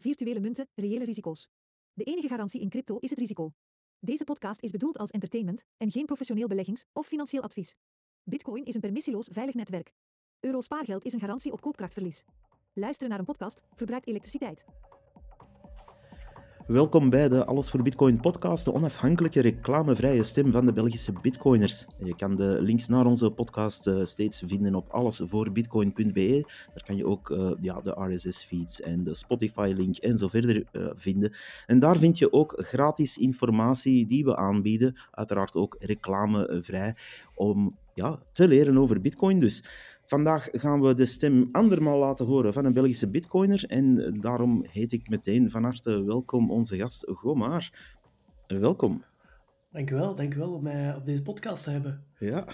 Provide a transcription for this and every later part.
Virtuele munten, reële risico's. De enige garantie in crypto is het risico. Deze podcast is bedoeld als entertainment en geen professioneel beleggings- of financieel advies. Bitcoin is een permissieloos veilig netwerk. Euro spaargeld is een garantie op koopkrachtverlies. Luisteren naar een podcast verbruikt elektriciteit. Welkom bij de Alles voor Bitcoin podcast, de onafhankelijke reclamevrije stem van de Belgische bitcoiners. Je kan de links naar onze podcast uh, steeds vinden op allesvoorbitcoin.be. Daar kan je ook uh, ja, de RSS-feeds en de Spotify-link en zo verder uh, vinden. En daar vind je ook gratis informatie die we aanbieden, uiteraard ook reclamevrij, om ja, te leren over bitcoin dus. Vandaag gaan we de stem andermaal laten horen van een Belgische bitcoiner en daarom heet ik meteen van harte welkom onze gast Gomaar. Welkom. Dank u wel, dank u wel om mij op deze podcast te hebben. Ja,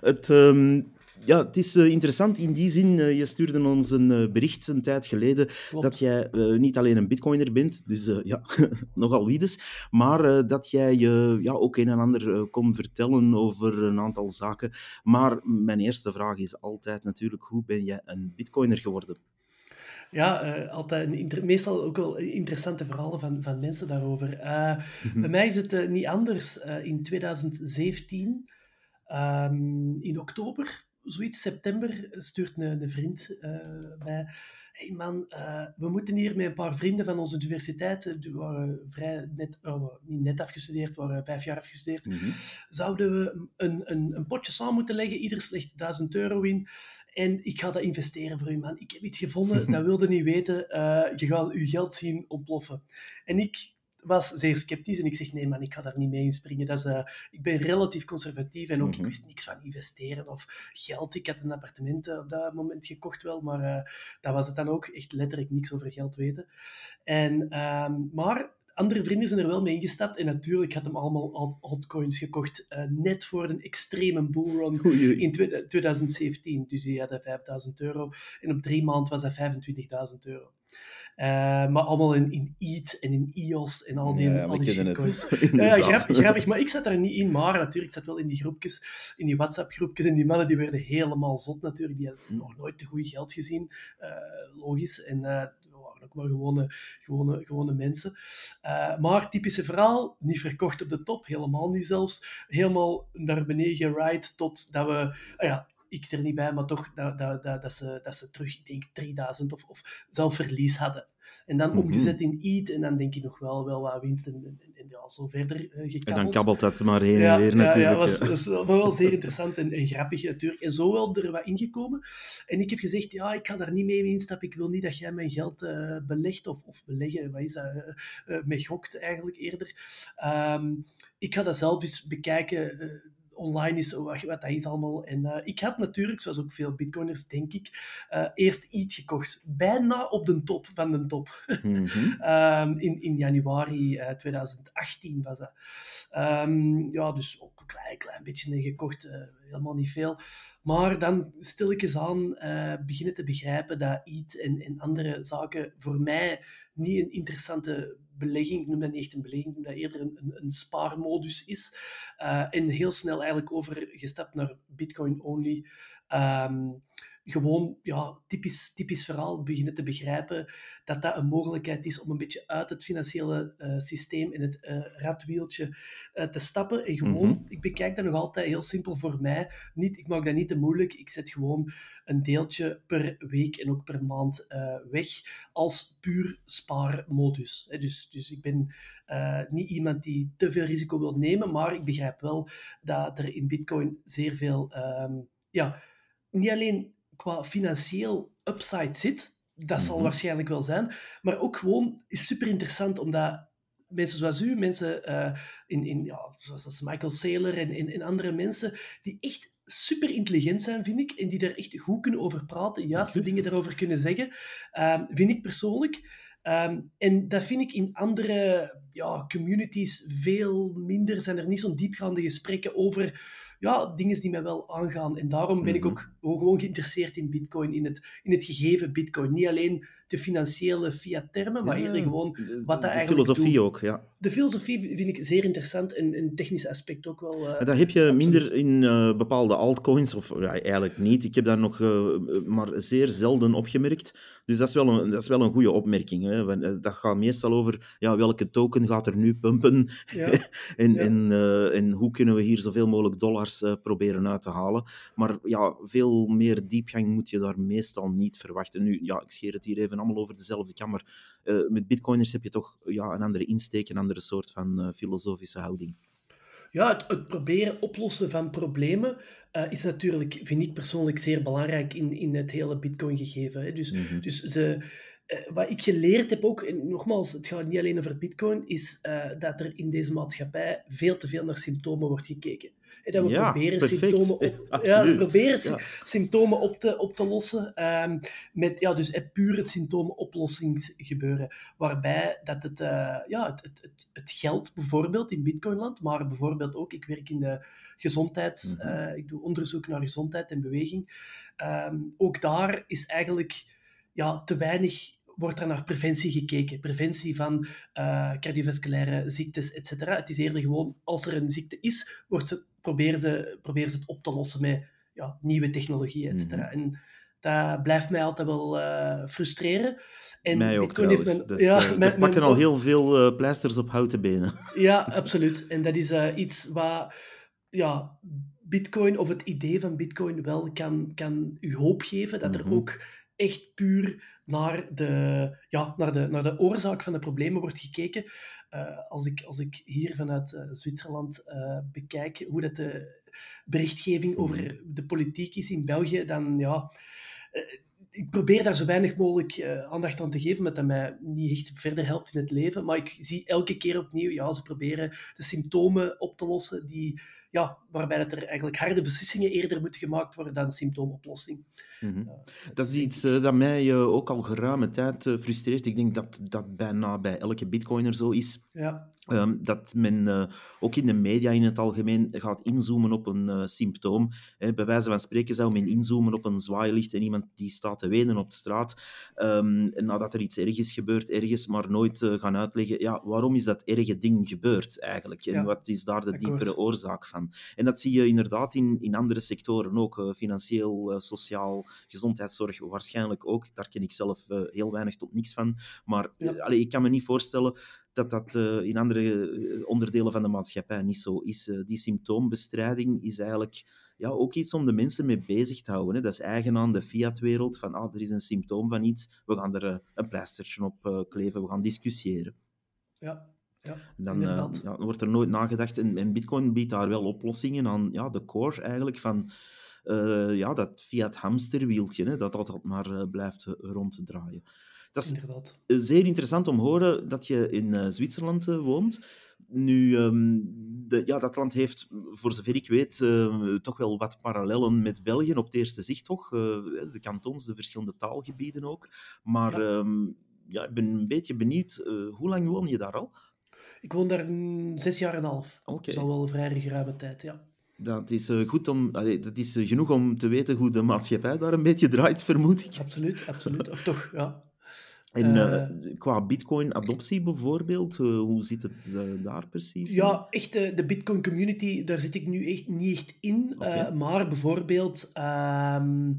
het, um, ja, het is uh, interessant in die zin. Uh, je stuurde ons een uh, bericht een tijd geleden Klopt. dat jij niet alleen een bitcoiner bent, dus ja, nogal wie dus, maar dat jij je ja, ook een en ander kon vertellen over een aantal zaken. Maar mijn eerste vraag is altijd natuurlijk, hoe ben jij een bitcoiner geworden? Ja, uh, altijd meestal ook wel interessante verhalen van, van mensen daarover. Uh, Bij mij is het uh, niet anders. in 2017, um, in oktober, zoiets, september, stuurt een, een vriend mij... hey man, we moeten hier met een paar vrienden van onze universiteit, die waren vrij net, oh, niet net afgestudeerd, waren vijf jaar afgestudeerd, mm -hmm. zouden we een, een, een potje samen moeten leggen, ieder legt 1000 euro in, en ik ga dat investeren voor u, man. Ik heb iets gevonden, dat wilde niet weten. Uh, je gaat je geld zien ontploffen. En ik was zeer sceptisch en ik zeg, nee man, ik ga daar niet mee inspringen. Dat is, uh, ik ben relatief conservatief en ook, mm -hmm. ik wist niks van investeren of geld. Ik had een appartement op dat moment gekocht wel, maar uh, dat was het dan ook. Echt letterlijk niks over geld weten. En, um, maar andere vrienden zijn er wel mee ingestapt. En natuurlijk had hem allemaal altcoins gekocht. Uh, net voor een extreme bullrun in 2017. Dus die hadden 5000 euro. En op drie maanden was dat 25.000 euro. Uh, maar allemaal in, in EAT en in EOS en al die, ja, al die shitcoins. ja, grappig, grappig, maar ik zat daar niet in. Maar natuurlijk, ik zat wel in die groepjes, in die WhatsApp-groepjes. En die mannen die werden helemaal zot natuurlijk. Die hadden nog nooit te goed geld gezien. Uh, logisch. En ook maar gewone, gewone, gewone mensen. Uh, maar typische verhaal, niet verkocht op de top, helemaal niet zelfs. Helemaal naar beneden geride tot dat we... Ah ja, ik er niet bij, maar toch dat, dat, dat, dat, ze, dat ze terug, ik denk 3000 of, of zelf verlies hadden. En dan omgezet in EAT en dan denk je nog wel, wel wat winst en, en, en ja, zo verder uh, gekabbeld. En dan kabbelt dat maar heen en weer natuurlijk. Ja, was, dat is wel, wel zeer interessant en, en grappig natuurlijk. En zo wel er wat ingekomen. En ik heb gezegd, ja, ik ga daar niet mee instappen. Ik wil niet dat jij mijn geld uh, belegt of, of beleggen, wat is dat, uh, uh, met gokt eigenlijk eerder. Um, ik ga dat zelf eens bekijken online is, wat, wat dat is allemaal. En uh, ik had natuurlijk, zoals ook veel bitcoiners, denk ik, uh, eerst iets gekocht. Bijna op de top van de top. Mm -hmm. um, in, in januari uh, 2018 was dat. Um, ja, dus ook een klein, klein beetje gekocht, helemaal niet veel. Maar dan stilletjes aan beginnen te begrijpen dat iets en, en andere zaken voor mij niet een interessante belegging, ik noem dat niet echt een belegging, ik noem dat eerder een, een, spaarmodus is. Uh, en heel snel eigenlijk overgestapt naar Bitcoin-only. Um, gewoon, ja, typisch, typisch verhaal, beginnen te begrijpen dat dat een mogelijkheid is om een beetje uit het financiële uh, systeem en het uh, radwieltje uh, te stappen. En gewoon, mm -hmm. ik bekijk dat nog altijd heel simpel voor mij. Niet, ik maak dat niet te moeilijk. Ik zet gewoon een deeltje per week en ook per maand weg als puur spaarmodus. Dus, dus ik ben niet iemand die te veel risico wil nemen, maar ik begrijp wel dat er in Bitcoin zeer veel, um, ja, niet alleen qua financieel upside zit. Dat zal mm -hmm. waarschijnlijk wel zijn. Maar ook gewoon is super interessant, omdat mensen zoals u, mensen uh, in, in, ja, zoals Michael Saylor en, en, en, andere mensen, die echt super intelligent zijn, vind ik, en die daar echt goed kunnen over praten, juiste dingen daarover kunnen zeggen, um, vind ik persoonlijk. Um, en dat vind ik in andere ja, communities veel minder. Zijn er niet zo'n diepgaande gesprekken over ja, dingen die mij wel aangaan. En daarom ben ik ook gewoon geïnteresseerd in Bitcoin, in het, in het gegeven Bitcoin. Niet alleen de financiële fiat-termen, maar eerder gewoon wat dat de eigenlijk filosofie doet. ook, ja. De filosofie vind ik zeer interessant en een technisch aspect ook wel. eh, Dat heb je absoluut. minder in eh, bepaalde altcoins, of ja, eigenlijk niet. Ik heb dat nog eh, maar zeer zelden opgemerkt. Dus dat is wel een, dat is wel een goede opmerking. Hè. Want, Dat gaat meestal over ja, welke token gaat er nu pumpen Ja. en, Ja. en, en hoe kunnen we hier zoveel mogelijk dollars proberen uit te halen. Maar ja, veel meer diepgang moet je daar meestal niet verwachten. Nu, ja, ik scheer het hier even allemaal over dezelfde kam, maar eh, met bitcoiners heb je toch ja, een andere insteek, een andere soort van eh, filosofische houding. Ja, het, het proberen oplossen van problemen eh, is natuurlijk, vind ik persoonlijk, zeer belangrijk in, in het hele Bitcoin-gegeven. hè. Dus, Mhm. dus ze, wat ik geleerd heb ook, en nogmaals, het gaat niet alleen over Bitcoin, is eh, dat er in deze maatschappij veel te veel naar symptomen wordt gekeken. En dat we Ja, proberen perfect. symptomen op, ja, proberen symptomen op te, op te lossen. ehm, met ja, dus eh, puur het symptoomoplossingsgebeuren. Waarbij dat het, eh, ja, het, het, het, het geld bijvoorbeeld in Bitcoinland, maar bijvoorbeeld ook, ik werk in de gezondheids... Mhm. eh, ik doe onderzoek naar gezondheid en beweging. Ehm, ook daar is eigenlijk ja, te weinig wordt er naar preventie gekeken. Preventie van eh, cardiovasculaire ziektes, etc. Het is eerder gewoon, als er een ziekte is, wordt ze, proberen, ze, proberen ze het op te lossen met ja, nieuwe technologieën, etc. Mhm. En dat blijft mij altijd wel eh, frustreren. En Mij ook Bitcoin heeft trouwens. mijn- Dus, ja, we mijn- pakken mijn- al heel veel pleisters op houten benen. ja, absoluut. En dat is iets wat ja, Bitcoin of het idee van Bitcoin wel kan, kan u hoop geven. Dat er Mhm. ook echt puur naar de, ja, naar, de, naar de oorzaak van de problemen wordt gekeken. Eh, als, ik, als ik hier vanuit eh, Zwitserland eh, bekijk hoe dat de berichtgeving Mhm. over de politiek is in België, dan ja. ik probeer daar zo weinig mogelijk aandacht aan te geven, omdat dat mij niet echt verder helpt in het leven. Maar ik zie elke keer opnieuw, ja, ze proberen de symptomen op te lossen, die, ja, waarbij dat er eigenlijk harde beslissingen eerder moeten gemaakt worden dan symptoomoplossing. Mhm. Dat is iets eh, dat mij eh, ook al geruime tijd eh, frustreert. Ik denk dat dat bijna bij elke bitcoiner zo is. Ja, Ehm, dat men ook in de media in het algemeen gaat inzoomen op een symptoom. Hè, bij wijze van spreken zou men inzoomen op een zwaailicht en iemand die staat te wenen op de straat. ehm, nadat er iets erg is gebeurd ergens, maar nooit gaan uitleggen ja, waarom is dat erge ding gebeurd eigenlijk? En Ja, wat is daar de akkoord. diepere oorzaak van? En dat zie je inderdaad in, in andere sectoren ook. financieel, sociaal, gezondheidszorg waarschijnlijk ook. Daar ken ik zelf eh, heel weinig tot niks van. Maar Ja. eh, allee, ik kan me niet voorstellen dat dat eh, in andere onderdelen van de maatschappij niet zo is. Die symptoombestrijding is eigenlijk ja, ook iets om de mensen mee bezig te houden. Hè. Dat is eigen aan de fiat-wereld, van ah, er is een symptoom van iets, we gaan er een pleistertje op kleven, we gaan discussiëren. ja, ja Dan, ja, dan wordt er nooit nagedacht. En, en Bitcoin biedt daar wel oplossingen aan ja, de core eigenlijk van eh, ja, dat fiat-hamsterwieltje, hè, dat altijd maar eh, blijft eh, ronddraaien. Dat is inderdaad. zeer interessant om te horen dat je in Zwitserland woont. Nu, ehm, de, ja, dat land heeft, voor zover ik weet, toch wel wat parallellen met België, op het eerste zicht toch. De kantons, de verschillende taalgebieden ook. Maar Ja. ehm, ja, ik ben een beetje benieuwd, hoe lang woon je daar al? Ik woon daar mm, zes jaar en een half. Oké. Dat is al wel een vrij geruime tijd, ja. Dat is, eh, goed om, allee, dat is eh, genoeg om te weten hoe de maatschappij daar een beetje draait, vermoed ik. Absoluut, absoluut. Of toch, ja. En Eh, qua bitcoin-adoptie bijvoorbeeld, hoe zit het daar precies? Ja, echt de, de Bitcoin community, daar zit ik nu echt niet echt in. Maar bijvoorbeeld, ehm,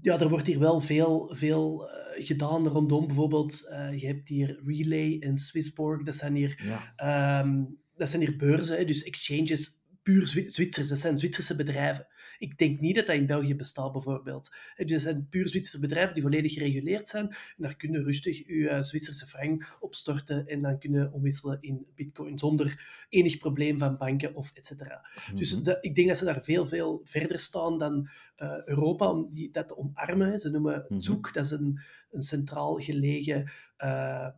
ja, er wordt hier wel veel, veel gedaan rondom. Bijvoorbeeld, je hebt hier Relay en Swissborg, dat zijn hier, Ja. ehm, dat zijn hier beurzen, dus exchanges, puur Zwi- Zwitsers. Dat zijn Zwitserse bedrijven. Ik denk niet dat dat in België bestaat, bijvoorbeeld. Dus dat zijn puur Zwitserse bedrijven die volledig gereguleerd zijn. En daar kunnen rustig je eh, Zwitserse frank opstorten en dan kunnen omwisselen in bitcoin zonder enig probleem van banken of et cetera. Dus Mhm. dat- ik denk dat ze daar veel, veel verder staan dan eh, Europa om die, dat te omarmen. Ze noemen Mhm. Zoek, dat is een, een centraal gelegen eh,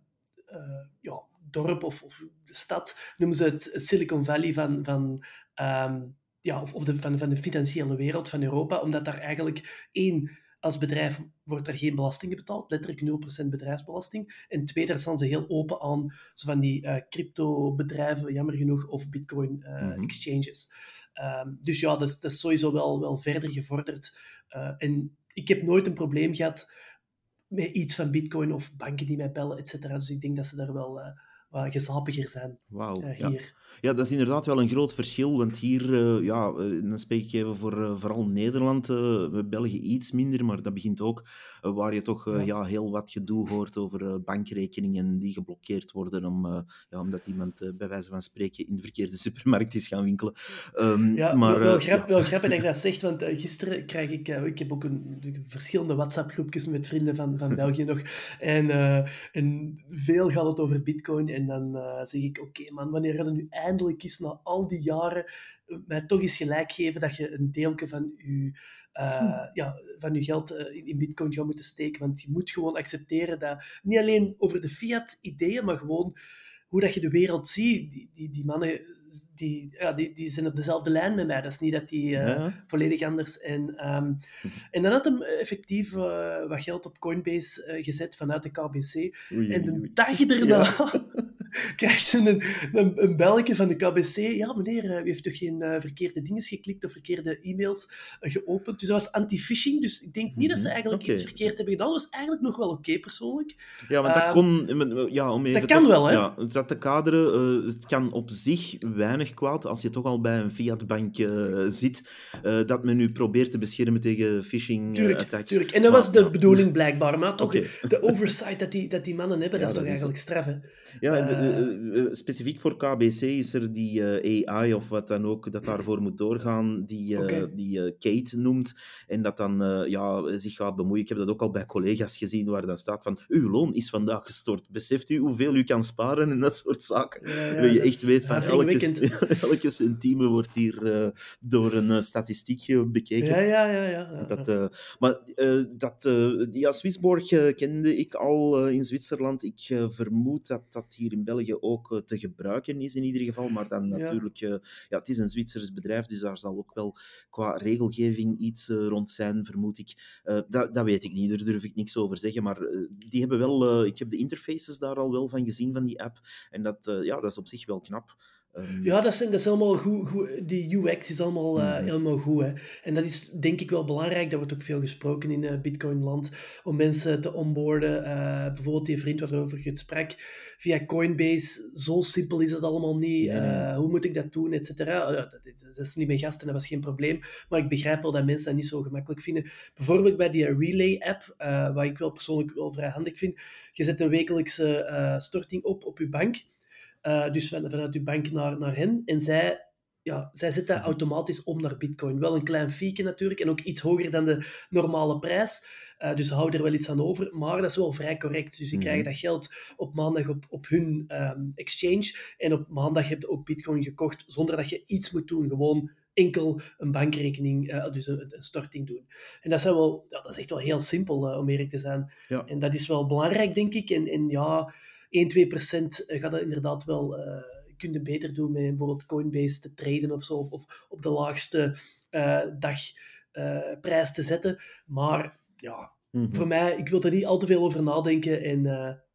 ja, dorp of, of stad. Noemen ze het Silicon Valley van, van, ehm, ja, of, of de, van, van de financiële wereld van Europa, omdat daar eigenlijk één als bedrijf wordt er geen belastingen betaald, letterlijk 0% bedrijfsbelasting. En twee, daar staan ze heel open aan zo van die eh, crypto-bedrijven, jammer genoeg, of bitcoin-exchanges. Mhm. dus ja, dat is, dat is sowieso wel, wel verder gevorderd. Eh, en ik heb nooit een probleem gehad met iets van bitcoin of banken die mij bellen, et cetera. Dus ik denk dat ze daar wel uh, wat gezapiger zijn uh, ja. Ja, dat is inderdaad wel een groot verschil, want hier, uh, ja, dan spreek ik even voor vooral Nederland, België iets minder, maar dat begint ook waar je toch ja. ja. heel wat gedoe hoort over bankrekeningen die geblokkeerd worden om, ja, omdat iemand bij wijze van spreken in de verkeerde supermarkt is gaan winkelen. Um, ja, maar, wel, grap, wel grappig dat je dat zegt, want gisteren krijg ik, ik heb ook een, verschillende WhatsApp-groepjes met vrienden van, van België nog, en, en veel gaat het over bitcoin, en dan zeg ik, oké okay, man, wanneer gaan we nu eindelijk eens na al die jaren mij toch eens gelijk geven dat je een deeltje van je, uh, hm. ja, van je geld uh, in bitcoin gaat moeten steken. Want je moet gewoon accepteren dat, niet alleen over de fiat-ideeën, maar gewoon hoe dat je de wereld ziet. Die, die, die mannen die, ja, die, die zijn op dezelfde lijn met mij. Dat is niet dat die uh, ja. volledig anders... En, um, en dan had hem effectief uh, wat geld op Coinbase gezet vanuit de KBC. Oei, en de dag erna ja. krijgt hij een, een, een belletje van de KBC. Ja, meneer, u heeft toch geen verkeerde dingen geklikt of verkeerde e-mails geopend? Dus dat was anti-phishing. Dus ik denk niet dat ze eigenlijk okay. iets verkeerd hebben gedaan. Dat was eigenlijk nog wel oké, okay, persoonlijk. Ja, want dat kon... Ja, om even dat kan wel, hè? Ja, dat te kaderen, het kan op zich weinig kwaad als je toch al bij een fiatbank uh, zit, uh, dat men nu probeert te beschermen tegen phishing tuurlijk, attacks. Tuurlijk, en dat was de bedoeling blijkbaar, maar toch okay. de oversight dat die, dat die mannen hebben, ja, dat is toch eigenlijk straf, hè? Ja, en de, uh, specifiek voor KBC is er die AI of wat dan ook dat daarvoor moet doorgaan, die, okay. die Kate noemt, en dat dan ja, zich gaat bemoeien. Ik heb dat ook al bij collega's gezien, waar dan staat van, uw loon is vandaag gestort. Beseft u hoeveel u kan sparen en dat soort zaken? Ja, ja, je echt weet van elke, elke centieme wordt hier door een statistiekje bekeken. Ja, ja, ja. ja. Dat, maar dat, ja, Swissborg kende ik al in Zwitserland. Ik vermoed dat dat hier in België ook te gebruiken is in ieder geval. Maar dan natuurlijk, ja, het is een Zwitsers bedrijf, dus daar zal ook wel qua regelgeving iets rond zijn, vermoed ik. dat, dat weet ik niet, daar durf ik niks over zeggen. Maar die hebben wel, ik heb de interfaces daar al wel van gezien van die app. En dat, ja, dat is op zich wel knap. Um... Ja, dat is, dat is allemaal goed, goed. Die UX is allemaal uh, helemaal goed. Hè. En dat is denk ik wel belangrijk. Dat wordt ook veel gesproken in uh, Bitcoin-land. Om mensen te onboarden. Uh, bijvoorbeeld die vriend waarover je het sprak. Via Coinbase. Zo simpel is het allemaal niet. Hoe moet ik dat doen, et cetera. Dat, dat, is niet mijn gasten, dat was geen probleem. Maar ik begrijp wel dat mensen dat niet zo gemakkelijk vinden. Bijvoorbeeld bij die Relay-app. wat ik wel persoonlijk wel vrij handig vind. Je zet een wekelijkse storting op op je bank. Uh, dus van, vanuit uw bank naar, naar hen. En zij, ja, zij zetten automatisch om naar bitcoin. Wel een klein fieke natuurlijk, en ook iets hoger dan de normale prijs. Uh, dus houden er wel iets aan over, maar dat is wel vrij correct. Dus die Mhm. krijgen dat geld op maandag op, op hun um, exchange. En op maandag heb je ook bitcoin gekocht, zonder dat je iets moet doen. Gewoon enkel een bankrekening, uh, dus een, een, storting doen. En dat is, wel, ja, dat is echt wel heel simpel, uh, om eerlijk te zijn. Ja. En dat is wel belangrijk, denk ik. En, en ja... 1, 2 procent gaat dat inderdaad wel uh, kunnen beter doen met bijvoorbeeld Coinbase te traden of zo, of, of op de laagste uh, dagprijs uh, te zetten. Maar ja, Mhm. voor mij, ik wil er niet al te veel over nadenken en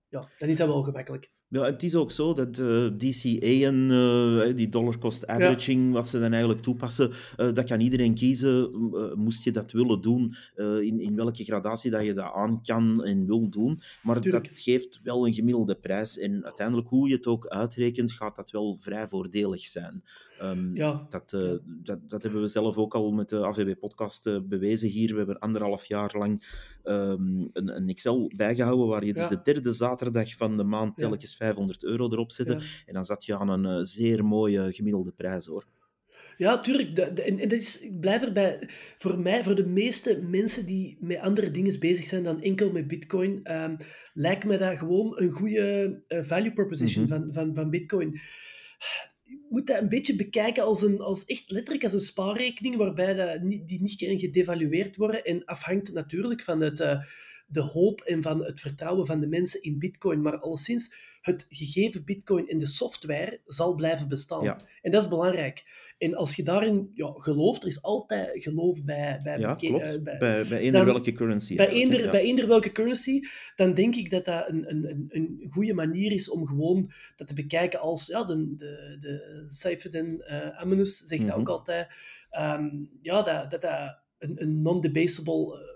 ja, dan is dat wel gemakkelijk. Ja, het is ook zo dat uh, DCA en uh, die dollar cost averaging, ja. wat ze dan eigenlijk toepassen, uh, dat kan iedereen kiezen, moest je dat willen doen, in, in welke gradatie dat je dat aan kan en wil doen. Maar Tuurlijk. dat geeft wel een gemiddelde prijs. En uiteindelijk, hoe je het ook uitrekent, gaat dat wel vrij voordelig zijn. Um, ja. dat, uh, dat, dat hebben we zelf ook al met de AVB-podcast uh, bewezen hier. We hebben anderhalf jaar lang um, een, een, Excel bijgehouden waar je dus de derde zaterdag van de maand telkens 500 euro erop zette. En dan zat je aan een uh, zeer mooie gemiddelde prijs, hoor. Ja, tuurlijk. En, en dat is, ik blijf erbij. Voor mij, voor de meeste mensen die met andere dingen bezig zijn dan enkel met Bitcoin, ehm, lijkt me dat gewoon een goede eh, value proposition Mhm. van, van, van Bitcoin. Moet dat een beetje bekijken als, een, als echt letterlijk als een spaarrekening, waarbij niet, die niet gedevalueerd worden. En afhangt natuurlijk van het, eh, de hoop en van het vertrouwen van de mensen in Bitcoin. Maar alleszins, het gegeven Bitcoin en de software zal blijven bestaan. Ja. En dat is belangrijk. En als je daarin ja, gelooft, er is altijd geloof bij... bij, Ja, beke- klopt. eh, bij, bij, bij eender welke currency. bij eender, bij eender welke currency, dan denk ik dat dat een, een, een, een goede manier is om gewoon dat te bekijken als, ja, de, de, de uh, Amunus zegt dat Mhm. ook altijd, ehm, ja, dat dat, dat een, een non-debasable eh,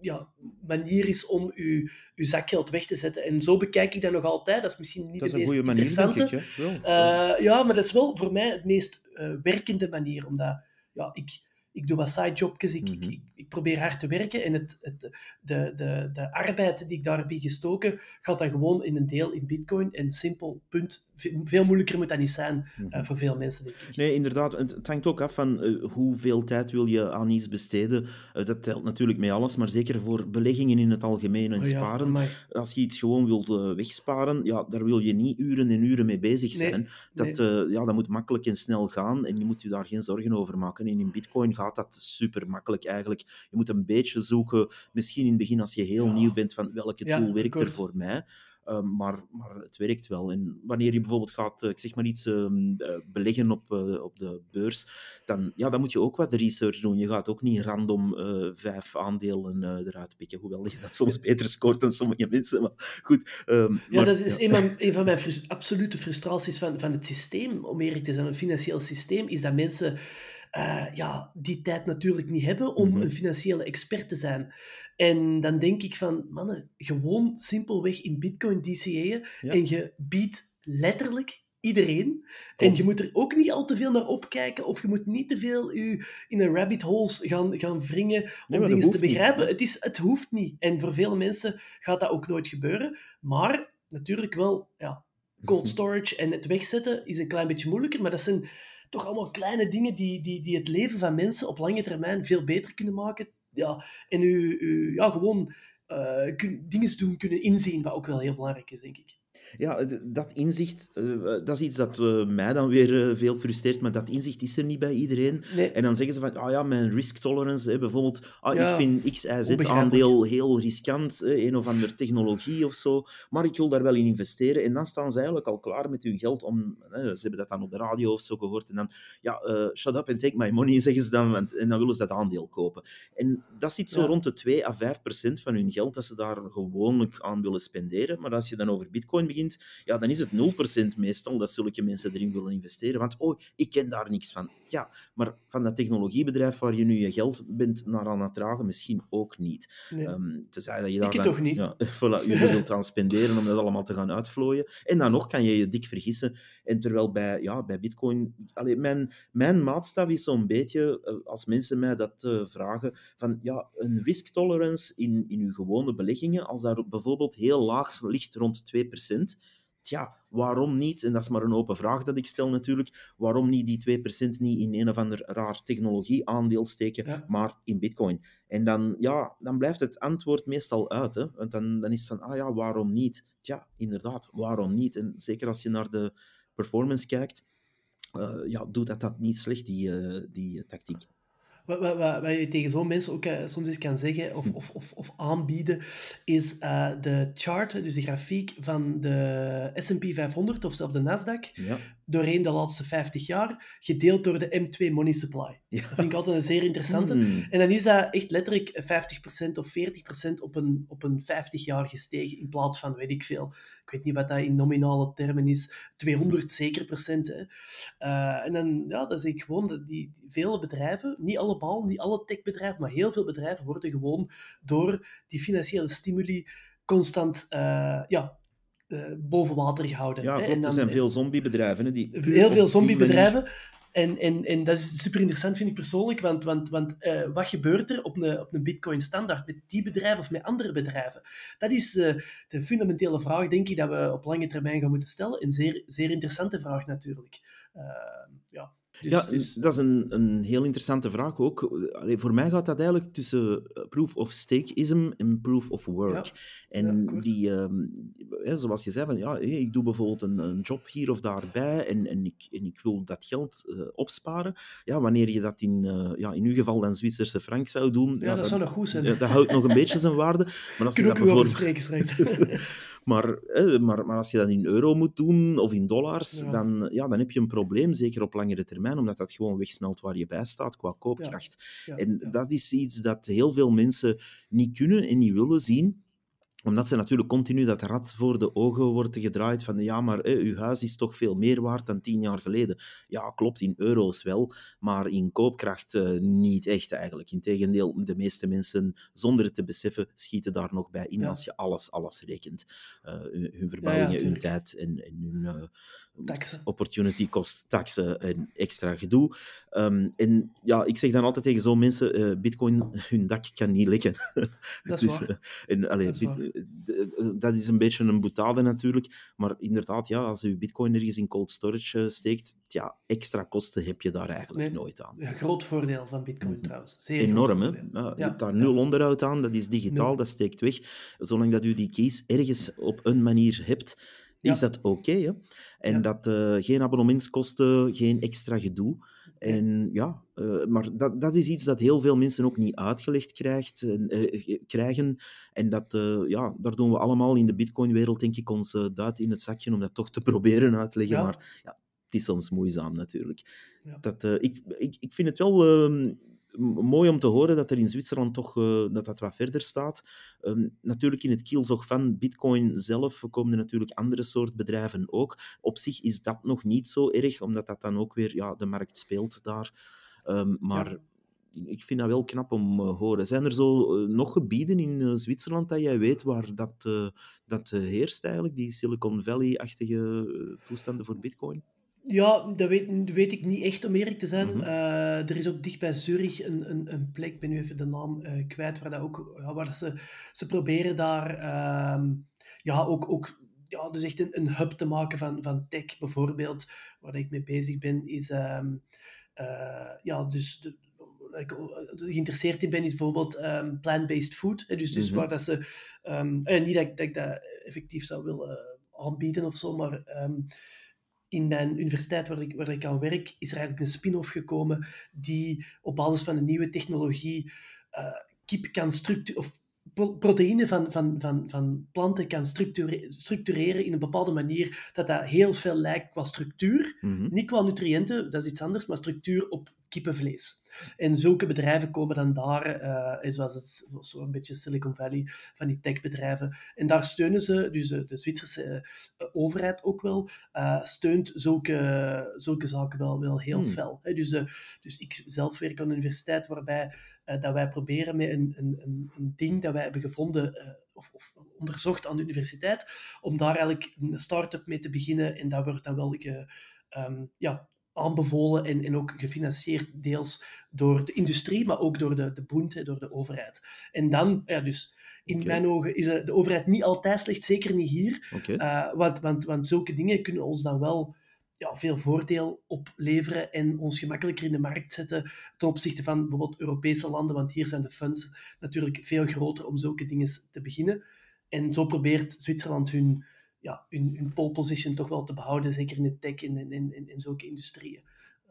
ja, manier is om uw, uw zakgeld weg te zetten. En zo bekijk ik dat nog altijd. Dat is misschien niet Dat is de een meest goede manier, denk interessante. ik. Hè? Wel. Eh, ja, maar dat is wel voor mij het meest eh, werkende manier. Omdat ja, ik, ik doe wat sidejobjes, ik, Mhm. ik, ik probeer hard te werken. En het, het, de, de, de arbeid die ik daar heb gestoken, gaat dan gewoon in een deel in bitcoin. En simpel, punt. Ve- Veel moeilijker moet dat niet zijn eh, Mhm. voor veel mensen, denk ik. Nee, inderdaad. Het hangt ook af van eh, hoeveel tijd wil je aan iets besteden. Eh, dat telt natuurlijk met alles, maar zeker voor beleggingen in het algemeen en Oh ja, sparen. Als je iets gewoon wilt wegsparen, ja, daar wil je niet uren en uren mee bezig Nee, zijn. Dat, nee. ja, dat moet makkelijk en snel gaan en je moet je daar geen zorgen over maken. En in bitcoin gaat dat super makkelijk eigenlijk. Je moet een beetje zoeken, misschien in het begin als je heel Ja. nieuw bent, van welke Ja, tool werkt er voor mij. Um, maar, maar het werkt wel. En wanneer je bijvoorbeeld gaat, uh, ik zeg maar iets, um, uh, beleggen op, uh, op de beurs, dan, ja, dan moet je ook wat research doen. Je gaat ook niet random vijf aandelen eruit pikken, hoewel je dat soms beter scoort dan sommige mensen. Maar goed. Um, ja, maar, dat is ja. een, van, een van mijn absolute frustraties van, van het systeem, om eerlijk te zijn, het financieel systeem, is dat mensen uh, ja, die tijd natuurlijk niet hebben om Mhm. mm -hmm. een financiële expert te zijn. En dan denk ik van, mannen, gewoon simpelweg in bitcoin DCA'en Ja. en je biedt letterlijk iedereen. En je moet er ook niet al te veel naar opkijken of je moet niet te veel u in een rabbit holes gaan, gaan wringen om dingen te niet. begrijpen. Het, is, het hoeft niet. En voor vele mensen gaat dat ook nooit gebeuren. Maar natuurlijk wel, ja, cold storage en het wegzetten is een klein beetje moeilijker, maar dat zijn toch allemaal kleine dingen die, die, die het leven van mensen op lange termijn veel beter kunnen maken. Ja, en u, u ja, gewoon eh, kun, dingen doen kunnen inzien, wat ook wel heel belangrijk is, denk ik. Ja, dat inzicht, eh, dat is iets dat eh, mij dan weer eh, veel frustreert, maar dat inzicht is er niet bij iedereen. Nee, En dan zeggen ze van, ah ja, mijn risk tolerance, hè, bijvoorbeeld, ah, Ja, ik vind X, Y, Z aandeel heel riskant, hè, een of andere technologie of zo, maar ik wil daar wel in investeren. En dan staan ze eigenlijk al klaar met hun geld om, hè, ze hebben dat dan op de radio of zo gehoord, en dan, ja, eh, shut up and take my money, zeggen ze dan, want- en dan willen ze dat aandeel kopen. En dat zit zo Ja. rond de 2 à 5 procent van hun geld dat ze daar gewoonlijk aan willen spenderen. Maar als je dan over bitcoin begint, ja, dan is het 0% meestal dat zulke mensen erin willen investeren. Want, oh, ik ken daar niks van. Ja, maar van dat technologiebedrijf waar je nu je geld bent naar aan het dragen, misschien ook niet. nee. Tenzij dat je daar het dan, toch niet. Ja, voilà, je wilt aan spenderen om dat allemaal te gaan uitvlooien. En dan nog kan je je dik vergissen. En terwijl bij, ja, bij bitcoin... Allee, mijn, mijn maatstaf is zo'n beetje, eh, als mensen mij dat eh, vragen, van ja, een risk tolerance in, in uw gewone beleggingen, als daar bijvoorbeeld heel laag ligt, rond 2%, tja, waarom niet, en dat is maar een open vraag dat ik stel natuurlijk, waarom niet die 2% niet in een of ander raar technologieaandeel steken, Ja. maar in bitcoin? En dan, ja, dan blijft het antwoord meestal uit. Hè? Want dan, dan is het van, ah ja, waarom niet? Tja, inderdaad, waarom niet? En zeker als je naar de performance kijkt, eh, ja, doet dat dat niet slecht, die, eh, die tactiek. Wat, wat, wat, wat je tegen zo'n mensen ook eh, soms eens kan zeggen of, of, of, of aanbieden, is eh, de chart, dus de grafiek van de S&P 500 of zelfs de Nasdaq, Ja. doorheen de laatste 50 jaar, gedeeld door de M2 Money Supply. Ja. Dat vind ik altijd een zeer interessante. Hmm. En dan is dat echt letterlijk 50% of 40% op een, op een 50 jaar gestegen, in plaats van, weet ik veel, ik weet niet wat dat in nominale termen is, 200 zeker procent. Hè. Eh, en dan, ja, dan zie ik gewoon dat die, die vele bedrijven, niet allemaal, niet alle techbedrijven, maar heel veel bedrijven worden gewoon door die financiële stimuli constant uh, ja, uh, boven water gehouden. Ja, hè. klopt. En dan, er zijn veel zombiebedrijven. Hè, die heel veel zombiebedrijven. En, en, en dat is super interessant, vind ik persoonlijk, want, want, want uh, wat gebeurt er op een, op een Bitcoin-standaard met die bedrijven of met andere bedrijven? Dat is uh, de fundamentele vraag, denk ik, dat we op lange termijn gaan moeten stellen. Een zeer, zeer interessante vraag natuurlijk. Uh, ja. Ja, dus... dat is een, een heel interessante vraag ook. Allee, voor mij gaat dat eigenlijk tussen eh, proof of stakeism en proof of work. Ja. En Ja, die, um, ja, zoals je zei, van, ja, ik doe bijvoorbeeld een, een job hier of daarbij en, en, ik, en ik wil dat geld uh, opsparen. Ja, wanneer je dat in, uh, ja, in uw geval dan Zwitserse frank zou doen... Ja, ja dat zou nog goed zijn. Dat houdt nog een beetje zijn waarde. Maar als je dat bijvoorbeeld... maar, maar, maar als je dat in euro moet doen of in dollars, Ja. Dan, ja, dan heb je een probleem, zeker op langere termijn, omdat dat gewoon wegsmelt waar je bij staat qua koopkracht. Ja, en dat is iets dat heel veel mensen niet kunnen en niet willen zien. Omdat ze natuurlijk continu dat rad voor de ogen wordt gedraaid van ja, maar eh, uw huis is toch veel meer waard dan tien jaar geleden. Ja, klopt, in euro's wel, maar in koopkracht uh, niet echt eigenlijk. Integendeel, de meeste mensen, zonder het te beseffen, schieten daar nog bij in ja. als je alles, alles rekent. Uh, hun verbouwingen, ja, ja, hun tijd en, en hun opportunity cost, taxen en extra gedoe. Um, en ja, ik zeg dan altijd tegen zo'n mensen, bitcoin, hun dak kan niet lekken. Dat is dus, waar. en, allee, dat is waar dat is een beetje een boetade natuurlijk. Maar inderdaad, ja, als je bitcoin ergens in cold storage eh, steekt, ja, extra kosten heb je daar eigenlijk nee. nooit aan. Ja, groot voordeel van bitcoin mm. trouwens. Zeer Enorm, hè? Ja, je hebt daar nul onderhoud aan, dat is digitaal, dat steekt weg. Zolang dat u die keys ergens op een manier hebt, is dat oké. Okay, en dat uh, geen abonnementskosten, geen extra gedoe. En ja, uh, maar dat, dat is iets dat heel veel mensen ook niet uitgelegd krijgt, uh, krijgen. En dat, uh, ja, daar doen we allemaal in de Bitcoin-wereld, denk ik, ons duit in het zakje om dat toch te proberen uit te leggen. Ja. Maar ja, het is soms moeizaam natuurlijk. Ja. Dat, ik, ik, ik vind het wel ehm, mooi om te horen dat er in Zwitserland toch uh, dat dat wat verder staat. Um, natuurlijk in het kielzog van Bitcoin zelf komen er natuurlijk andere soort bedrijven ook. Op zich is dat nog niet zo erg, omdat dat dan ook weer ja, de markt speelt daar. Um, maar ja. ik vind dat wel knap om te uh, horen. Zijn er zo uh, nog gebieden in Zwitserland dat jij weet waar dat, dat heerst eigenlijk, die Silicon Valley-achtige toestanden voor Bitcoin? Ja, dat weet, weet, ik niet echt om eerlijk te zijn. Mm -hmm. uh, er is ook dicht bij Zurich een, een, een, plek, ik ben nu even de naam uh, kwijt, waar, dat ook, ja, waar ze, ze proberen daar uh, ja, ook, ook ja, dus echt een, een hub te maken van, van tech bijvoorbeeld. Waar ik mee bezig ben, is um, ja, dus de, ik geïnteresseerd in ben, is bijvoorbeeld um, plant-based food. Hè, dus, dus mm -hmm. waar dat ze, um, niet dat, dat ik dat effectief zou willen aanbieden of zo, maar in mijn universiteit waar ik, waar ik aan werk, is er eigenlijk een spin-off gekomen die op basis van een nieuwe technologie uh, kip kan structureren, proteïne van, van, van, van planten kan structureren, structureren in een bepaalde manier dat dat heel veel lijkt qua structuur. Mm -hmm. Niet qua nutriënten, dat is iets anders, maar structuur op kippenvlees. En zulke bedrijven komen dan daar, uh, zoals het zo'n beetje Silicon Valley, van die techbedrijven. En daar steunen ze, dus de, de Zwitserse uh, overheid ook wel, uh, steunt zulke, zulke zaken wel, wel heel hmm. fel. Hè. Dus, dus ik zelf werk aan een universiteit waarbij dat wij proberen met een, een, een, ding dat wij hebben gevonden of, of, onderzocht aan de universiteit, om daar eigenlijk een start-up mee te beginnen. En dat wordt dan wel um, ja, aanbevolen en, en ook gefinancierd deels door de industrie, maar ook door de, de boente, door de overheid. En dan, ja, dus in okay. mijn ogen is de, de, overheid niet altijd slecht, zeker niet hier. Okay. Uh, want, want, want zulke dingen kunnen ons dan wel ja, veel voordeel opleveren en ons gemakkelijker in de markt zetten ten opzichte van bijvoorbeeld Europese landen, want hier zijn de funds natuurlijk veel groter om zulke dingen te beginnen. En zo probeert Zwitserland hun ja, hun, hun pole position toch wel te behouden, zeker in de tech en in, in, in, zulke industrieën.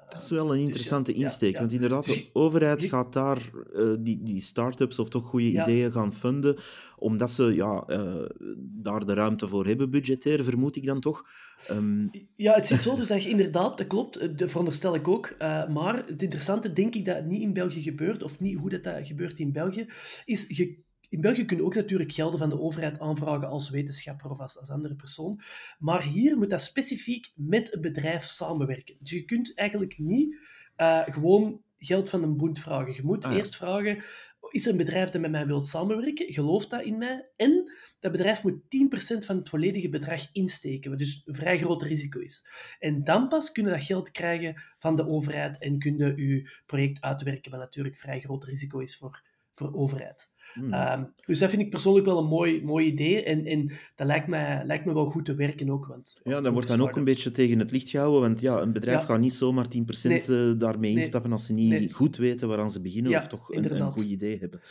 Dat is wel een interessante dus, ja, insteek, ja, want inderdaad, de overheid gaat daar uh, die, die start-ups of toch goede ideeën gaan funden, omdat ze ja, uh, daar de ruimte voor hebben, budgetair, vermoed ik dan toch. Um... Ja, het zit zo dus dat je inderdaad, dat klopt, dat veronderstel ik ook. Uh, maar het interessante, denk ik, dat het niet in België gebeurt, of niet hoe dat, dat gebeurt in België, is je in België kun je ook natuurlijk gelden van de overheid aanvragen als wetenschapper of als, als andere persoon. Maar hier moet dat specifiek met een bedrijf samenwerken. Dus je kunt eigenlijk niet uh, gewoon geld van een boend vragen. Je moet ah, ja. eerst vragen, is er een bedrijf dat met mij wil samenwerken? Gelooft dat in mij? En dat bedrijf moet 10% van het volledige bedrag insteken, wat dus een vrij groot risico is. En dan pas kunnen dat geld krijgen van de overheid en kunnen je project uitwerken, wat natuurlijk vrij groot risico is voor, voor overheid. Hmm. Um, dus dat vind ik persoonlijk wel een mooi, mooi idee. En, en dat lijkt me, lijkt me wel goed te werken ook. Want, ja, dat wordt dan ook een beetje tegen het licht gehouden. Want ja, een bedrijf ja. gaat niet zomaar 10% nee. daarmee instappen als ze niet nee. goed weten waaraan ze beginnen ja, of toch een, een, goed idee hebben.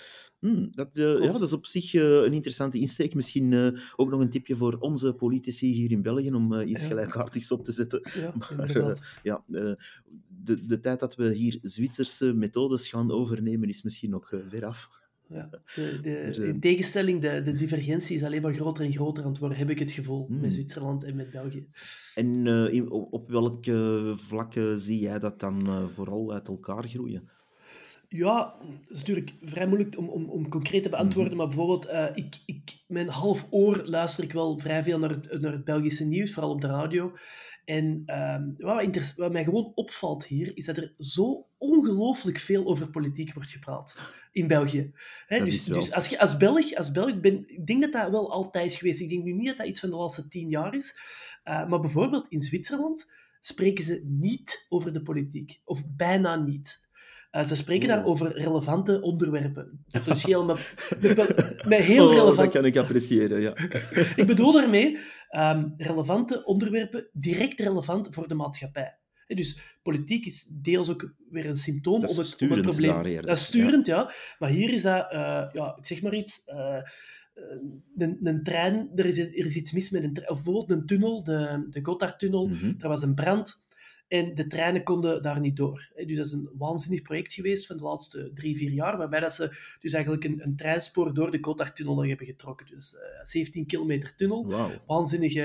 Hmm, dat, uh, ja, dat is op zich uh, een interessante insteek. Misschien uh, ook nog een tipje voor onze politici hier in België om iets ja. gelijkaardigs op te zetten. Ja, maar ja, de, de tijd dat we hier Zwitserse methodes gaan overnemen is misschien nog ver af. Ja. De, de, in tegenstelling, de, de divergentie is alleen maar groter en groter aan het worden, heb ik het gevoel, hmm. met Zwitserland en met België. En op, op welke vlakken zie jij dat dan vooral uit elkaar groeien? Ja, dat is natuurlijk vrij moeilijk om, om, om concreet te beantwoorden, mm -hmm. maar bijvoorbeeld, uh, ik, ik mijn half oor luister ik wel vrij veel naar het, naar het Belgische nieuws, vooral op de radio. En ehm, wat, wat, mij gewoon opvalt hier, is dat er zo ongelooflijk veel over politiek wordt gepraat in België. dus, dus als je als Belg, als Belg ben, ik denk dat dat wel altijd is geweest. Ik denk nu niet dat dat iets van de laatste tien jaar is. Uh, maar bijvoorbeeld in Zwitserland spreken ze niet over de politiek. Of bijna niet. Uh, ze spreken daar over relevante onderwerpen. Heel, met, met, heel oh, relevant... Dat kan ik appreciëren, ja. ik bedoel daarmee um, relevante onderwerpen, direct relevant voor de maatschappij. Dus politiek is deels ook weer een symptoom om het, om het probleem. Dat is sturend, ja. Maar hier is dat, uh, ja, ik zeg maar iets, uh, een, een, trein, er is, er is iets mis met een trein, of bijvoorbeeld een tunnel, de, de Gotthardtunnel, mm -hmm. er was een brand. En de treinen konden daar niet door. Dus dat is een waanzinnig project geweest van de laatste drie, vier jaar, waarbij dat ze dus eigenlijk een, een treinspoor door de Gotthardtunnel hebben getrokken. Dus uh, 17 kilometer tunnel. Wow. Waanzinnige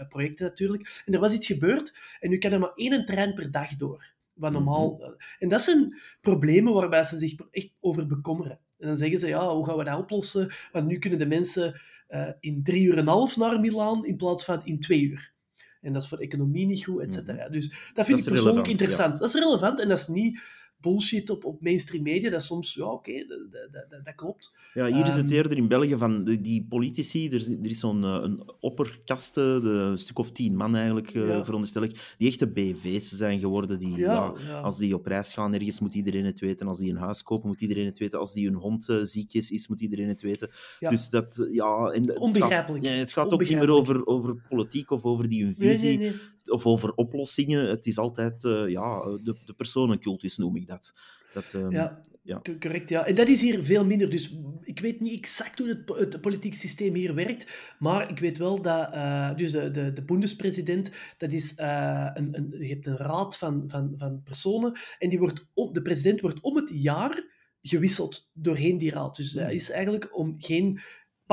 uh, projecten natuurlijk. En er was iets gebeurd en nu kan er maar één trein per dag door. Wat normaal... Mm -hmm. En dat zijn problemen waarbij ze zich echt over bekommeren. En dan zeggen ze, ja, hoe gaan we dat oplossen? Want nu kunnen de mensen uh, in drie uur en een half naar Milaan in plaats van in twee uur. En dat is voor de economie niet goed, et cetera. Dus dat vind dat ik persoonlijk interessant. Ja. Dat is relevant en dat is niet bullshit op, op mainstream media. Dat soms, ja, oké, okay, dat, dat, dat, klopt. Ja, hier is het eerder in België van die, die politici. Er is, er is zo'n uh, een opperkaste, een stuk of tien man eigenlijk, uh, ja. veronderstel ik, die echte BV's zijn geworden. Die, ja, ja, Als die op reis gaan ergens, moet iedereen het weten. Als die een huis kopen, moet iedereen het weten. Als die hun hond uh, ziek is, is, moet iedereen het weten. Dus dat, ja... En, Onbegrijpelijk. Het gaat, het gaat ook niet meer over, over politiek of over die hun visie. Nee, nee, nee of over oplossingen. Het is altijd uh, ja, de, de personencultus, noem ik dat. dat um, ja, ja, correct. Ja. En dat is hier veel minder. Dus ik weet niet exact hoe het, het politiek systeem hier werkt, maar ik weet wel dat uh, dus de, de, de boendespresident, dat is uh, een, een, je hebt een raad van, van, van personen en die wordt om, de president wordt om het jaar gewisseld doorheen die raad. Dus dat is eigenlijk om geen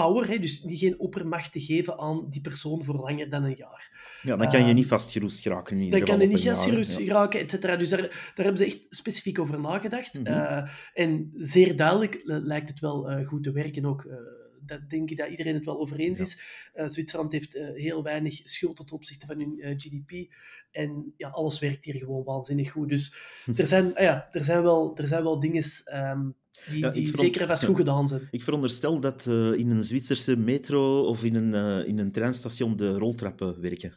power, hè, dus geen oppermacht te geven aan die persoon voor langer dan een jaar. Ja, dan kan je uh, niet vastgeroest geraken. In dan kan je niet vastgeroest geraken, et cetera. Dus daar, daar hebben ze echt specifiek over nagedacht. Mm -hmm. uh, en zeer duidelijk lijkt het wel uh, goed te werken ook. Dat denk ik dat iedereen het wel over eens ja. is. Zwitserland heeft heel weinig schuld ten opzichte van hun GDP. En ja, alles werkt hier gewoon waanzinnig goed. Dus er zijn, ah ja, er zijn, wel, er zijn wel dingen... Um, die, ja, die zeker en vast goed gedaan zijn. Ik veronderstel dat in een Zwitserse metro of in een, in een treinstation de roltrappen werken.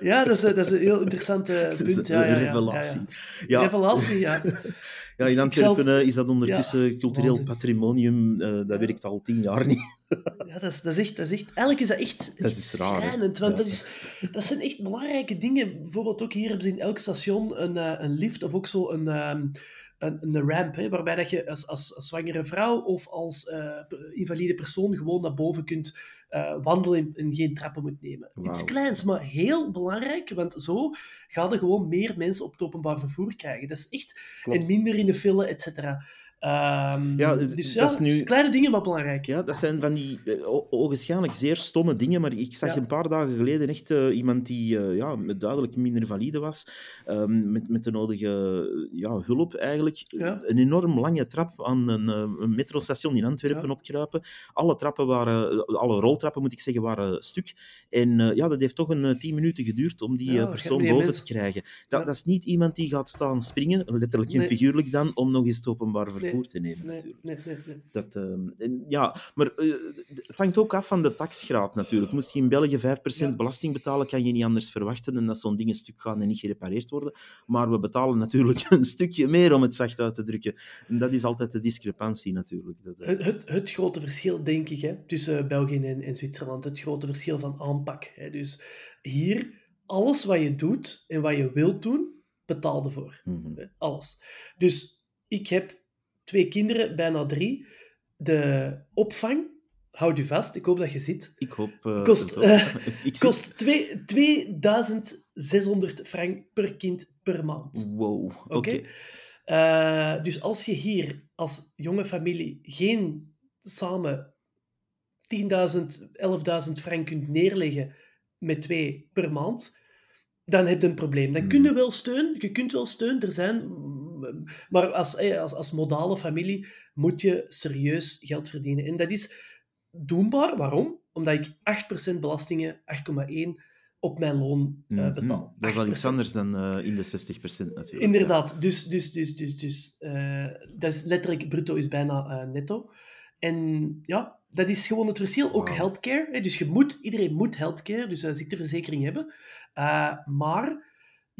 Ja, dat is, dat is een heel interessant uh, punt. Ja, ja, revelatie. Ja, Revelatie, ja. ja, in Antwerpen zelf... is dat ondertussen cultureel waanzin. patrimonium. dat werkt al tien jaar niet. ja, dat is, dat, is echt, dat is echt... Eigenlijk is dat echt dat is raar, schrijnend, want dat, is, dat zijn echt belangrijke dingen. Bijvoorbeeld ook hier hebben ze in elk station een, een lift of ook zo een... Um, een, een ramp, hè, waarbij dat je als, als, als zwangere vrouw of als uh, invalide persoon gewoon naar boven kunt uh, wandelen en geen trappen moet nemen. Wow. Iets kleins, maar heel belangrijk, want zo gaan er gewoon meer mensen op het openbaar vervoer krijgen. Dat is echt... Klopt. En minder in de file, et cetera. Um, ja, dus ja, dat is nu... kleine dingen, maar belangrijk. Ja, dat zijn van die uh, ogenschijnlijk zeer stomme dingen, maar ik zag ja. een paar dagen geleden echt uh, iemand die uh, ja, duidelijk minder valide was, um, met, met de nodige ja, hulp eigenlijk. Ja. Een enorm lange trap aan een, een metrostation in Antwerpen opkruipen. Alle trappen waren, alle roltrappen moet ik zeggen, waren stuk. En ja, dat heeft toch een tien minuten geduurd om die persoon boven mens. te krijgen. Dat, dat, is niet iemand die gaat staan springen, letterlijk en nee. figuurlijk dan, om nog eens het openbaar vervoer nee, te nemen. Nee, natuurlijk. nee. Dat, uh, en, ja, maar uh, het hangt ook af van de taxgraad natuurlijk. Moest je in België 5% ja. belasting betalen, kan je niet anders verwachten dan dat zo'n ding een stuk gaan en niet gerepareerd worden. Maar we betalen natuurlijk een stukje meer om het zacht uit te drukken. En dat is altijd de discrepantie natuurlijk. Dat, uh... het, het, het, grote verschil, denk ik, hè, tussen België en, en Zwitserland, het grote verschil van aanpak. Hè. Dus hier, alles wat je doet en wat je wilt doen, betaal ervoor. Mm -hmm. Alles. Dus ik heb twee kinderen, bijna drie. De opvang, houd u vast, ik hoop dat je zit. Ik hoop... Uh, kost uh, ik kost twee, 2600 frank per kind per maand. Wow, oké. Okay? Uh, dus als je hier als jonge familie geen samen 10.000, 11.000 frank kunt neerleggen met twee per maand, dan heb je een probleem. Dan kun je wel steun, je kunt wel steun, er zijn maar als, als, als modale familie moet je serieus geld verdienen. En dat is doenbaar. Waarom? Omdat ik 8% belastingen, 8,1% op mijn loon uh, Mhm. betaal. Dat is al 8%. iets anders dan eh, in de 60% natuurlijk. Inderdaad. Dus, dus, dus, dus, dus eh, dat is letterlijk, bruto is bijna eh, netto. En ja, dat is gewoon het verschil. Ook healthcare. Hè, dus je moet, iedereen moet healthcare, dus een ziekteverzekering hebben. Eh, maar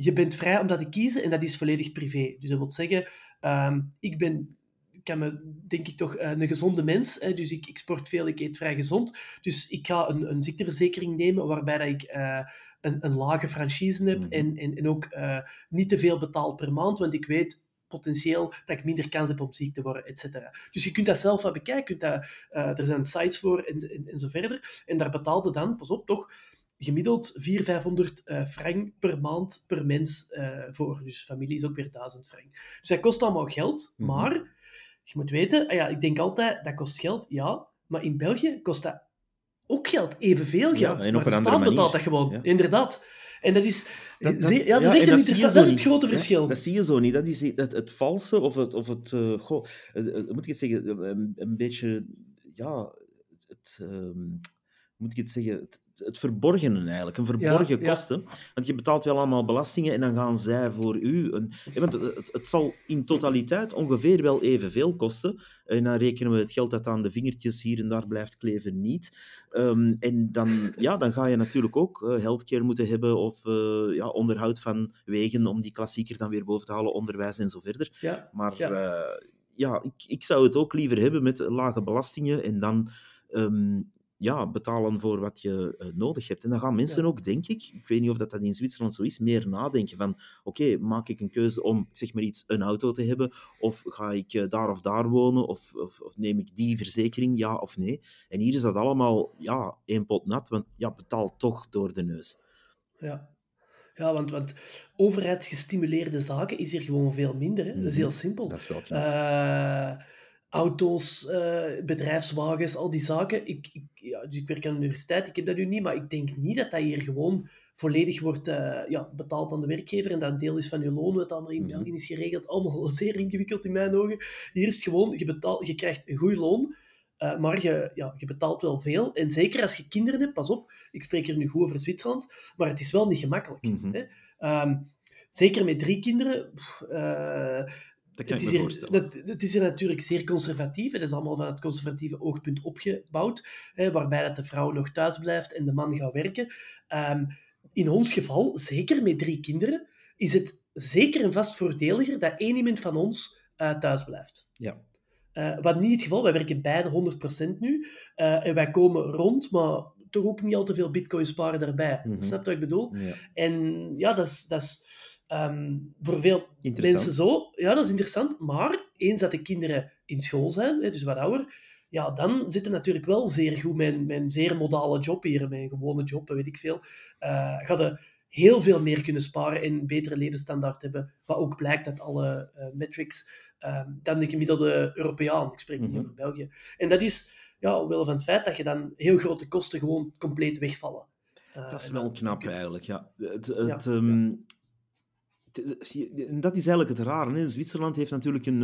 je bent vrij om dat te kiezen en dat is volledig privé. Dus dat wil zeggen, ehm, ik ben, ik kan me, denk ik toch, eh, een gezonde mens. Hè, dus ik, ik sport veel, ik eet vrij gezond. Dus ik ga een, een ziekteverzekering nemen waarbij dat ik eh, een, een lage franchise heb Mhm. en, en, en ook eh, niet te veel betaal per maand, want ik weet potentieel dat ik minder kans heb om ziek te worden, et cetera. Dus je kunt dat zelf wat bekijken. Kunt dat, er zijn sites voor en, en, en zo verder. En daar betaalde dan, pas op, toch gemiddeld 400, 500 eh, frank per maand per mens eh, voor. Dus familie is ook weer 1000 frank. Dus dat kost allemaal geld, Mhm. maar je moet weten, ah ja, ik denk altijd, dat kost geld, ja, maar in België kost dat ook geld, evenveel Ja, geld. en op maar de een andere staat betaalt dat gewoon, Ja. inderdaad. En dat is, Dat- ja, dat is een interessant, dat is het grote Ja, verschil. dat zie je zo niet. Dat is het, het valse of het, of het eh, goh, eh, moet ik het zeggen, een, een beetje, ja, het, het, ehm, moet ik het zeggen, het, het verborgene eigenlijk, een verborgen Ja, ja. kosten. Want je betaalt wel allemaal belastingen en dan gaan zij voor u... Een, want het, het zal in totaliteit ongeveer wel evenveel kosten. En dan rekenen we het geld dat aan de vingertjes hier en daar blijft kleven niet. Ehm, en dan, ja, dan ga je natuurlijk ook eh, healthcare moeten hebben of eh, ja, onderhoud van wegen om die klassieker dan weer boven te halen, onderwijs en zo verder. Ja, Maar Ja. ja, ja ik, ik zou het ook liever hebben met lage belastingen en dan ehm, ja, betalen voor wat je eh, nodig hebt. En dan gaan mensen Ja. ook, denk ik, ik weet niet of dat, dat in Zwitserland zo is, meer nadenken van oké, maak ik een keuze om, zeg maar iets, een auto te hebben of ga ik eh, daar of daar wonen of, of, of neem ik die verzekering, ja of nee. En hier is dat allemaal ja, één pot nat, want ja, betaal toch door de neus. ja. Ja, want, want overheidsgestimuleerde zaken is hier gewoon veel minder. Hè? Dat is Mhm. heel simpel. Dat is wel. Eh, auto's, eh, bedrijfswagens, al die zaken. Ik, ik, ja, dus ik werk aan de universiteit, ik heb dat nu niet, maar ik denk niet dat dat hier gewoon volledig wordt eh, ja, betaald aan de werkgever en dat een deel is van je loon, wat allemaal in Mhm. België is geregeld. Allemaal zeer ingewikkeld in mijn ogen. Hier is het gewoon, je, betaalt, je krijgt een goed loon, eh, maar je, ja, je betaalt wel veel. En zeker als je kinderen hebt, pas op, ik spreek hier nu goed over Zwitserland, maar het is wel niet gemakkelijk. Mhm. hè. Ehm, zeker met drie kinderen. pff, Dat kan het is, hier, dat, het is hier natuurlijk zeer conservatief. Het is allemaal van het conservatieve oogpunt opgebouwd, hè, waarbij dat de vrouw nog thuis blijft en de man gaat werken. Ehm, in ons geval, zeker met drie kinderen, is het zeker en vast voordeliger dat één iemand van ons eh, thuis blijft. Ja. Eh, wat niet het geval, wij werken beide 100% nu. eh, en wij komen rond, maar toch ook niet al te veel bitcoin sparen daarbij. Mhm. Snap je wat ik bedoel? Ja. En ja, dat is, dat is ehm, voor veel mensen zo. Ja, dat is interessant. Maar eens dat de kinderen in school zijn, hè, dus wat ouder, ja, dan zit het natuurlijk wel zeer goed. Mijn, mijn zeer modale job hier, mijn gewone job, weet ik veel, eh gaat er heel veel meer kunnen sparen en een betere levensstandaard hebben. Wat ook blijkt uit alle eh, metrics ehm, dan de gemiddelde Europeaan. Ik spreek niet Mhm. over België. En dat is ja, omwille van het feit dat je dan heel grote kosten gewoon compleet wegvallen. Eh, Dat is wel knap eigenlijk, ja. Het, het, Ja, ehm, en dat is eigenlijk het rare. Hè. Zwitserland heeft natuurlijk een,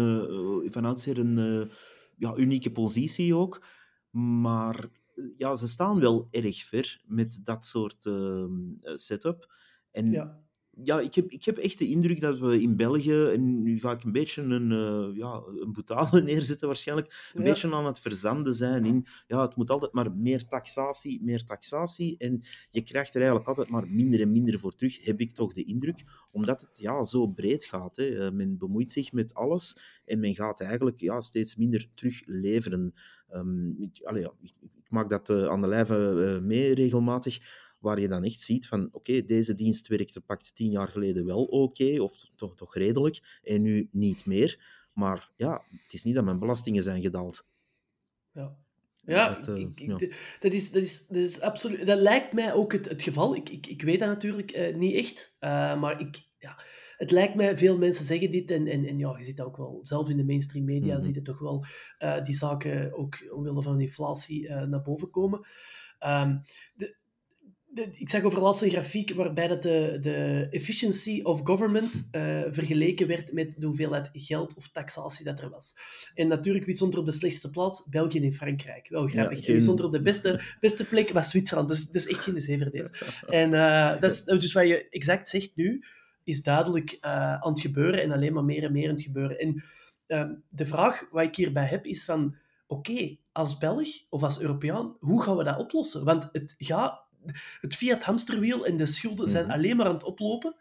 eh, oudsher een eh, ja, unieke positie ook. Maar eh, ja, ze staan wel erg ver met dat soort ehm, eh, setup. En Ja. Ja, ik heb, ik heb echt de indruk dat we in België, en nu ga ik een beetje een, eh ja, een boetade neerzetten waarschijnlijk, een Ja. beetje aan het verzanden zijn in, ja, het moet altijd maar meer taxatie, meer taxatie, en je krijgt er eigenlijk altijd maar minder en minder voor terug, heb ik toch de indruk, omdat het ja, zo breed gaat. Hè. Eh, Men bemoeit zich met alles en men gaat eigenlijk ja, steeds minder terugleveren. Ehm ik, allee, ja, ik, ik maak dat eh, aan de lijve eh, mee regelmatig, waar je dan echt ziet van, oké, deze dienst werkte pakt tien jaar geleden wel oké, of toch, toch redelijk, en nu niet meer. Maar ja, het is niet dat mijn belastingen zijn gedaald. Ja. Ja, Dat, eh, ik- ik- ja. d- dat, is, dat, is, dat is absoluut. Dat lijkt mij ook het, het geval. Ik, ik, ik weet dat natuurlijk eh, niet echt. eh, maar ik, ja, het lijkt mij, veel mensen zeggen dit. En, en, en ja, je ziet dat ook wel. Zelf in de mainstream media Mhm. zie je toch wel die zaken ook omwille van inflatie naar boven komen. Ehm, de, ik zag over laatst een grafiek waarbij dat de, de efficiency of government uh, vergeleken werd met de hoeveelheid geld of taxatie dat er was. En natuurlijk, wie stond er op de slechtste plaats? België en Frankrijk. Wel grappig. Ja, geen... Wie stond er op de beste, beste plek? Was Zwitserland. Dat is, dat is echt geen zever deze. En uh, dat is, dus wat je exact zegt nu, is duidelijk uh, aan het gebeuren en alleen maar meer en meer aan het gebeuren. En ehm, de vraag wat ik hierbij heb, is van... Oké, als Belg of als Europeaan, hoe gaan we dat oplossen? Want het gaat het fiat hamsterwiel en de schulden zijn mhm. alleen maar aan het oplopen.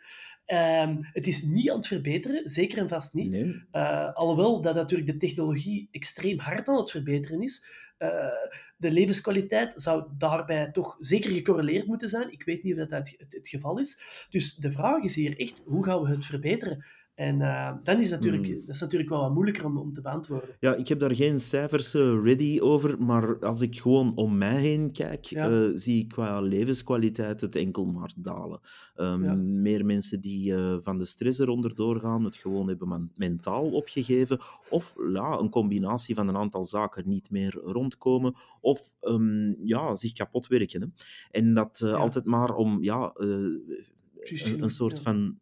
Um, het is niet aan het verbeteren, zeker en vast niet. Nee. Uh, alhoewel dat natuurlijk de technologie extreem hard aan het verbeteren is. Uh, de levenskwaliteit zou daarbij toch zeker gecorreleerd moeten zijn. Ik weet niet of dat het, het, het, geval is. Dus de vraag is hier echt, hoe gaan we het verbeteren? En uh, dan is natuurlijk, hmm. dat is natuurlijk wel wat moeilijker om, om te beantwoorden. Ja, ik heb daar geen cijfers uh, ready over, maar als ik gewoon om mij heen kijk, ja. uh, zie ik qua levenskwaliteit het enkel maar dalen. Um, ja. Meer mensen die van de stress eronder doorgaan, het gewoon hebben mentaal opgegeven, of ja, een combinatie van een aantal zaken niet meer rondkomen, of um, ja, zich kapot werken. Hè. En dat ja. altijd maar om ja, een, een, soort van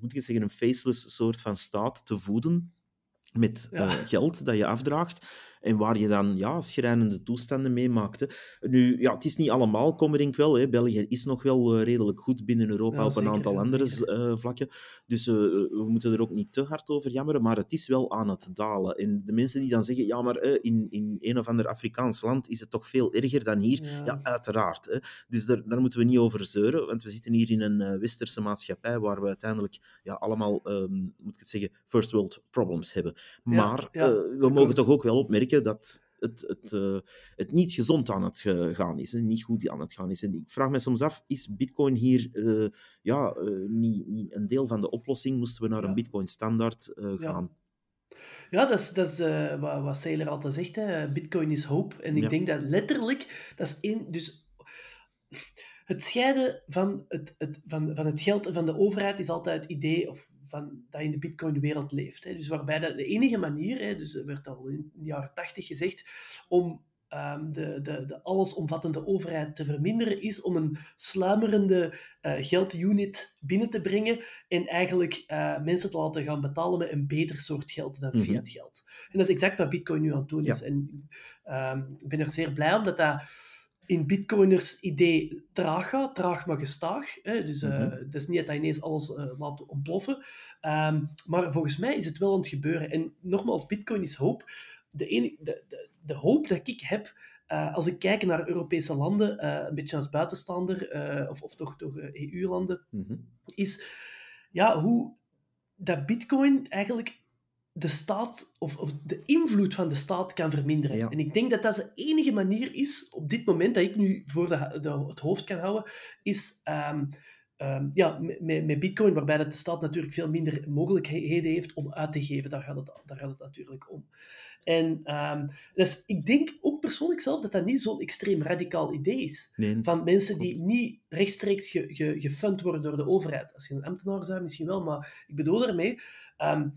moet ik zeggen, een faceless soort van staat te voeden met ja. uh, geld dat je afdraagt. En waar je dan ja, schrijnende toestanden meemaakte. Nu, ja, het is niet allemaal, kom denk wel. Hè. België is nog wel uh, redelijk goed binnen Europa ja, op zeker, een aantal andere uh, vlakken. Dus uh, we moeten er ook niet te hard over jammeren. Maar het is wel aan het dalen. En de mensen die dan zeggen, ja, maar in, in een of ander Afrikaans land is het toch veel erger dan hier. Ja, uiteraard. Hè. Dus daar, daar moeten we niet over zeuren. Want we zitten hier in een westerse maatschappij waar we uiteindelijk ja, allemaal, um, moet ik het zeggen, first world problems hebben. Maar we mogen toch ook wel opmerken dat het, het, uh, het niet gezond aan het gaan is, en niet goed aan het gaan is. En ik vraag me soms af, is bitcoin hier uh, ja, uh, niet, niet een deel van de oplossing? Moesten we naar een bitcoin-standaard gaan? Ja, dat is, dat is wat, wat altijd zegt, hè. bitcoin is hoop. En ik ja. denk dat letterlijk, dat is één... Dus het scheiden van het, het, van, van het geld en van de overheid is altijd het idee, of van, dat in de Bitcoin-wereld leeft. Hè. Dus waarbij dat de enige manier, hè, dus er werd al in de jaren tachtig gezegd, om um, de, de, de allesomvattende overheid te verminderen, is om een sluimerende uh, geldunit binnen te brengen en eigenlijk uh, mensen te laten gaan betalen met een beter soort geld dan fiat geld. En dat is exact wat Bitcoin nu aan het doen is. Ja. En um, ik ben er zeer blij om dat dat in Bitcoiners idee traag gaat, traag maar gestaag. Hè? Dus uh, mm-hmm. het is niet dat hij ineens alles uh, laat ontploffen. Um, maar volgens mij is het wel aan het gebeuren. En nogmaals, Bitcoin is hoop. De, ene, de, de, de hoop dat ik heb, uh, als ik kijk naar Europese landen, een beetje als buitenstaander, of, of toch, toch EU-landen, mm-hmm. is ja, hoe dat Bitcoin eigenlijk de staat of, of, de invloed van de staat kan verminderen. Ja. En ik denk dat dat de enige manier is op dit moment dat ik nu voor de, de, het hoofd kan houden, is um, um, ja, met, met bitcoin, waarbij dat de staat natuurlijk veel minder mogelijkheden heeft om uit te geven. Daar gaat het, daar gaat het natuurlijk om. En um, dus ik denk ook persoonlijk zelf dat dat niet zo'n extreem radicaal idee is. Nee. Van mensen die niet rechtstreeks ge, ge, gefund worden door de overheid. Als je een ambtenaar zou, misschien wel, maar ik bedoel daarmee... Um,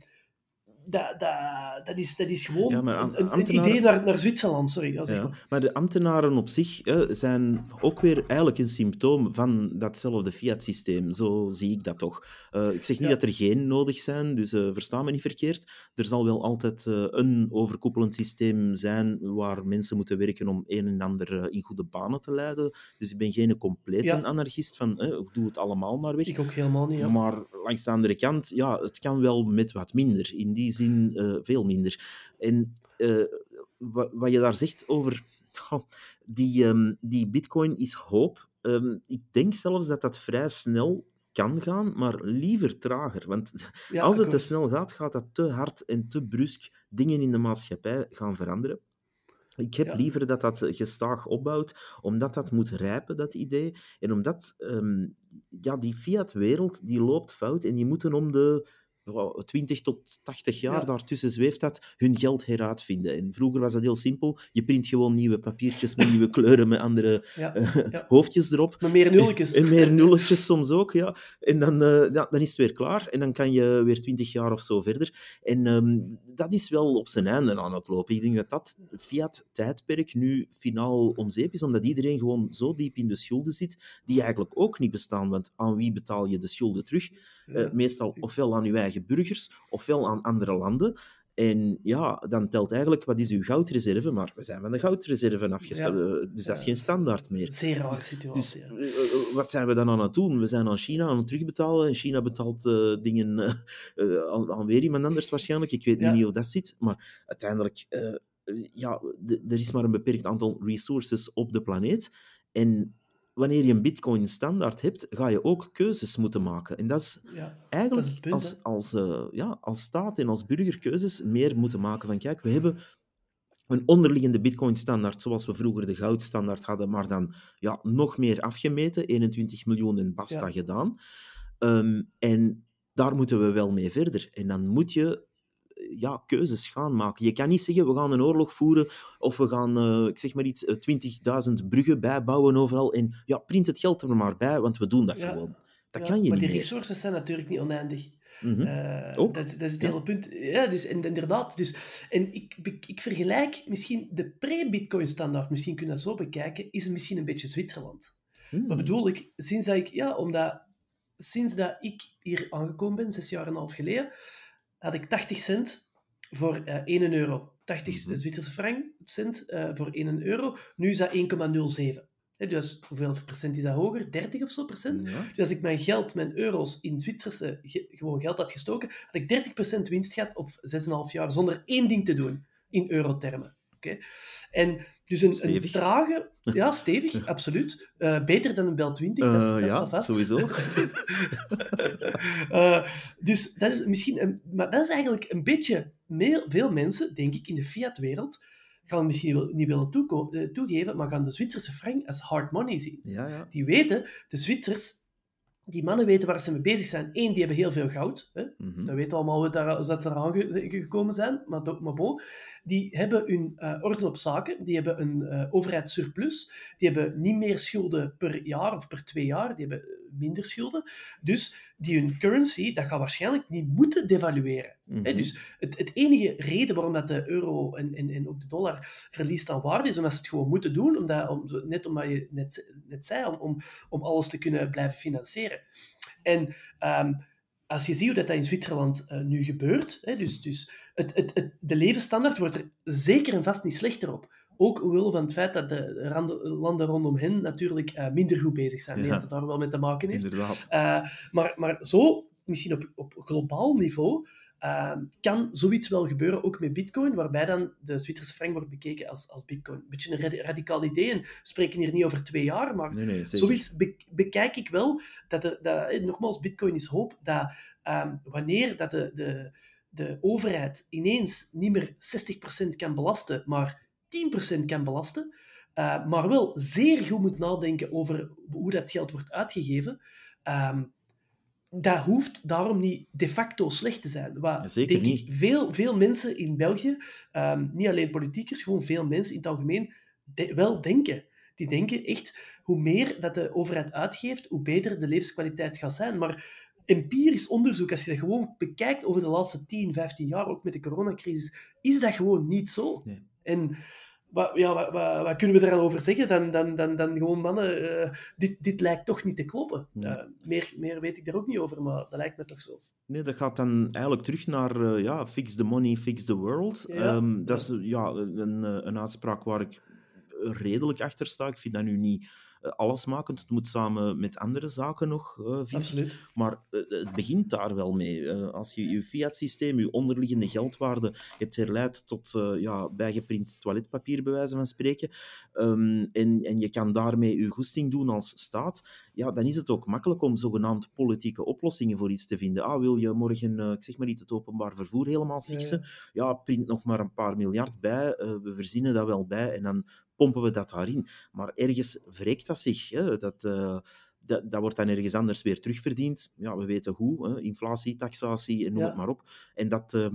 dat, dat, dat, is, dat is gewoon ja, een, een, idee naar, naar Zwitserland. Sorry, ja, ja, maar. de ambtenaren op zich hè, zijn ook weer eigenlijk een symptoom van datzelfde fiat-systeem. Zo zie ik dat toch. Uh, ik zeg niet dat er geen nodig zijn, dus uh, versta me niet verkeerd. Er zal wel altijd uh, een overkoepelend systeem zijn waar mensen moeten werken om een en ander in goede banen te leiden. Dus ik ben geen complete anarchist van ik doe het allemaal maar weg. Ik ook helemaal niet. Maar langs de andere kant, ja, het kan wel met wat minder. In die zin uh, veel minder. En uh, wat, wat, je daar zegt over die, um, die bitcoin is hoop. Um, ik denk zelfs dat dat vrij snel kan gaan, maar liever trager. Want ja, als het te snel gaat, gaat dat te hard en te brusk dingen in de maatschappij gaan veranderen. Ik heb ja. liever dat dat gestaag opbouwt, omdat dat moet rijpen, dat idee. En omdat um, ja, die fiat-wereld die loopt fout en die moeten om de 20 tot 80 jaar, Ja. daartussen zweeft dat, hun geld heruitvinden. En vroeger was dat heel simpel. Je print gewoon nieuwe papiertjes met nieuwe kleuren, met andere Ja. eh, Ja. hoofdjes erop. Maar meer nulletjes. En meer nulletjes soms ook, ja. En dan, ja, dan is het weer klaar. En dan kan je weer 20 jaar of zo verder. En ehm, dat is wel op zijn einde aan het lopen. Ik denk dat dat Fiat-tijdperk nu finaal om zeep is, omdat iedereen gewoon zo diep in de schulden zit, die eigenlijk ook niet bestaan. Want aan wie betaal je de schulden terug? Eh, meestal ofwel aan uw eigen burgers, ofwel aan andere landen. En ja, dan telt eigenlijk, wat is uw goudreserve? Maar we zijn van de goudreserve afgesteld, eh, dus dat is Ja. geen standaard meer. Zeer rare Dus situatie. ja. eh, wat zijn we dan aan het doen? We zijn aan China aan het terugbetalen en China betaalt dingen aan, aan weer iemand anders waarschijnlijk. Ik weet Ja. niet hoe dat zit, maar uiteindelijk, ja, er is maar een beperkt aantal resources op de planeet. En wanneer je een bitcoin-standaard hebt, ga je ook keuzes moeten maken. En dat is Ja. eigenlijk Dat is het punt, als, als, eh, ja, als staat en als burger keuzes meer moeten maken van kijk, we hebben een onderliggende bitcoin-standaard zoals we vroeger de goudstandaard hadden, maar dan ja, nog meer afgemeten, 21 miljoen en basta Ja. gedaan. Ehm, en daar moeten we wel mee verder. En dan moet je ja, keuzes gaan maken. Je kan niet zeggen, we gaan een oorlog voeren of we gaan, eh, ik zeg maar iets, eh, 20.000 bruggen bijbouwen overal en ja, print het geld er maar bij, want we doen dat Ja. gewoon. Dat Ja, kan je maar niet die meer. resources zijn natuurlijk niet oneindig. Eh, Ook. dat, dat is het Ja. hele punt. Ja, dus, en, inderdaad. Dus, en ik, ik, ik vergelijk misschien de pre-Bitcoin-standaard, misschien kun je dat zo bekijken, is misschien een beetje Zwitserland. Hmm. Wat bedoel ik? Sinds dat ik, ja, omdat sinds dat ik hier aangekomen ben, zes jaar en een half geleden, had ik 80 cent voor eh 1 euro. 80 Mhm. Zwitserse frank cent eh, voor 1 euro. Nu is dat 1,07. Hè, dus hoeveel procent is dat hoger? 30 of zo procent? Ja. Dus als ik mijn geld, mijn euro's in Zwitserse ge- gewoon geld had gestoken, had ik 30% winst gehad op 6,5 jaar zonder één ding te doen in eurotermen. Oké? En dus een, een trage, ja, stevig, absoluut. Eh, beter dan een Bel 20, dat, is- Eh, dat ja, vast. sowieso. Eh, dus dat is misschien, een, maar dat is eigenlijk een beetje, veel mensen, denk ik, in de fiat-wereld, gaan het misschien niet willen toegeven, maar gaan de Zwitserse frank als hard money zien Ja, ja. die weten, de Zwitsers, die mannen weten waar ze mee bezig zijn. Eén, die hebben heel veel goud. Hè? Mhm. Dat weten we allemaal hoe daar, dat ze eraan ge- gekomen zijn. Maar, maar bon, die hebben hun eh, orde op zaken. Die hebben een eh, overheidssurplus. Die hebben niet meer schulden per jaar of per twee jaar. Die hebben minder schulden. Dus die hun currency, dat gaat waarschijnlijk niet moeten devalueren. Mhm. dus het, het enige reden waarom dat de euro en, en, en ook de dollar verliest aan waarde is omdat ze het gewoon moeten doen, omdat, om, net omdat je net, net zei, om, om, om alles te kunnen blijven financieren. En ehm, als je ziet hoe dat, dat in Zwitserland eh, nu gebeurt, hè, dus, dus het, het, het, de levensstandaard wordt er zeker en vast niet slechter op. Ook omwille van het feit dat de randen- landen rondom hen natuurlijk eh, minder goed bezig zijn. Dat dat daar wel mee te maken heeft. Inderdaad. Uh, maar, maar zo, misschien op, op globaal niveau, uh, kan zoiets wel gebeuren, ook met bitcoin, waarbij dan de Zwitserse frank wordt bekeken als, als bitcoin. Een beetje een radi- radicaal idee, en we spreken hier niet over twee jaar, maar Nee, nee, zeker. zoiets be- bekijk ik wel, dat, er, dat eh, nogmaals, bitcoin is hoop, dat um, wanneer dat de, de, de overheid ineens niet meer 60% kan belasten, maar 10% kan belasten, uh, maar wel zeer goed moet nadenken over hoe dat geld wordt uitgegeven, um, dat hoeft daarom niet de facto slecht te zijn. Wat, Zeker denk niet. Ik, veel, veel mensen in België, um, niet alleen politiekers, gewoon veel mensen in het algemeen, de, wel denken. Die denken echt, hoe meer dat de overheid uitgeeft, hoe beter de levenskwaliteit gaat zijn. Maar empirisch onderzoek, als je dat gewoon bekijkt over de laatste 10, 15 jaar, ook met de coronacrisis, is dat gewoon niet zo. Nee. En wat, ja, wat, wat, wat, kunnen we er over zeggen dan, dan, dan, dan gewoon, mannen, uh, dit, dit lijkt toch niet te kloppen. Uh, meer, meer weet ik daar ook niet over, maar dat lijkt me toch zo. Nee, dat gaat dan eigenlijk terug naar uh, ja, fix the money, fix the world. Ja, um, dat is ja, een, een uitspraak waar ik redelijk achter sta. Ik vind dat nu niet allesmakend. Het moet samen met andere zaken nog, uh, Absoluut. Maar uh, het begint daar wel mee. als je je fiat-systeem, je onderliggende geldwaarde hebt herleid tot ja, bijgeprint toiletpapier, bij wijze van spreken, um, en, en je kan daarmee je goesting doen als staat, ja, dan is het ook makkelijk om zogenaamd politieke oplossingen voor iets te vinden. Ah, wil je morgen, uh, ik zeg maar niet, het openbaar vervoer helemaal fixen? Ja, ja print nog maar een paar miljard bij, uh, we verzinnen dat wel bij en dan pompen we dat daarin. Maar ergens wreekt dat zich. Hè? Dat, uh, dat, dat wordt dan ergens anders weer terugverdiend. Ja, we weten hoe, hè, inflatie, taxatie en noem Ja. het maar op. En dat... eh,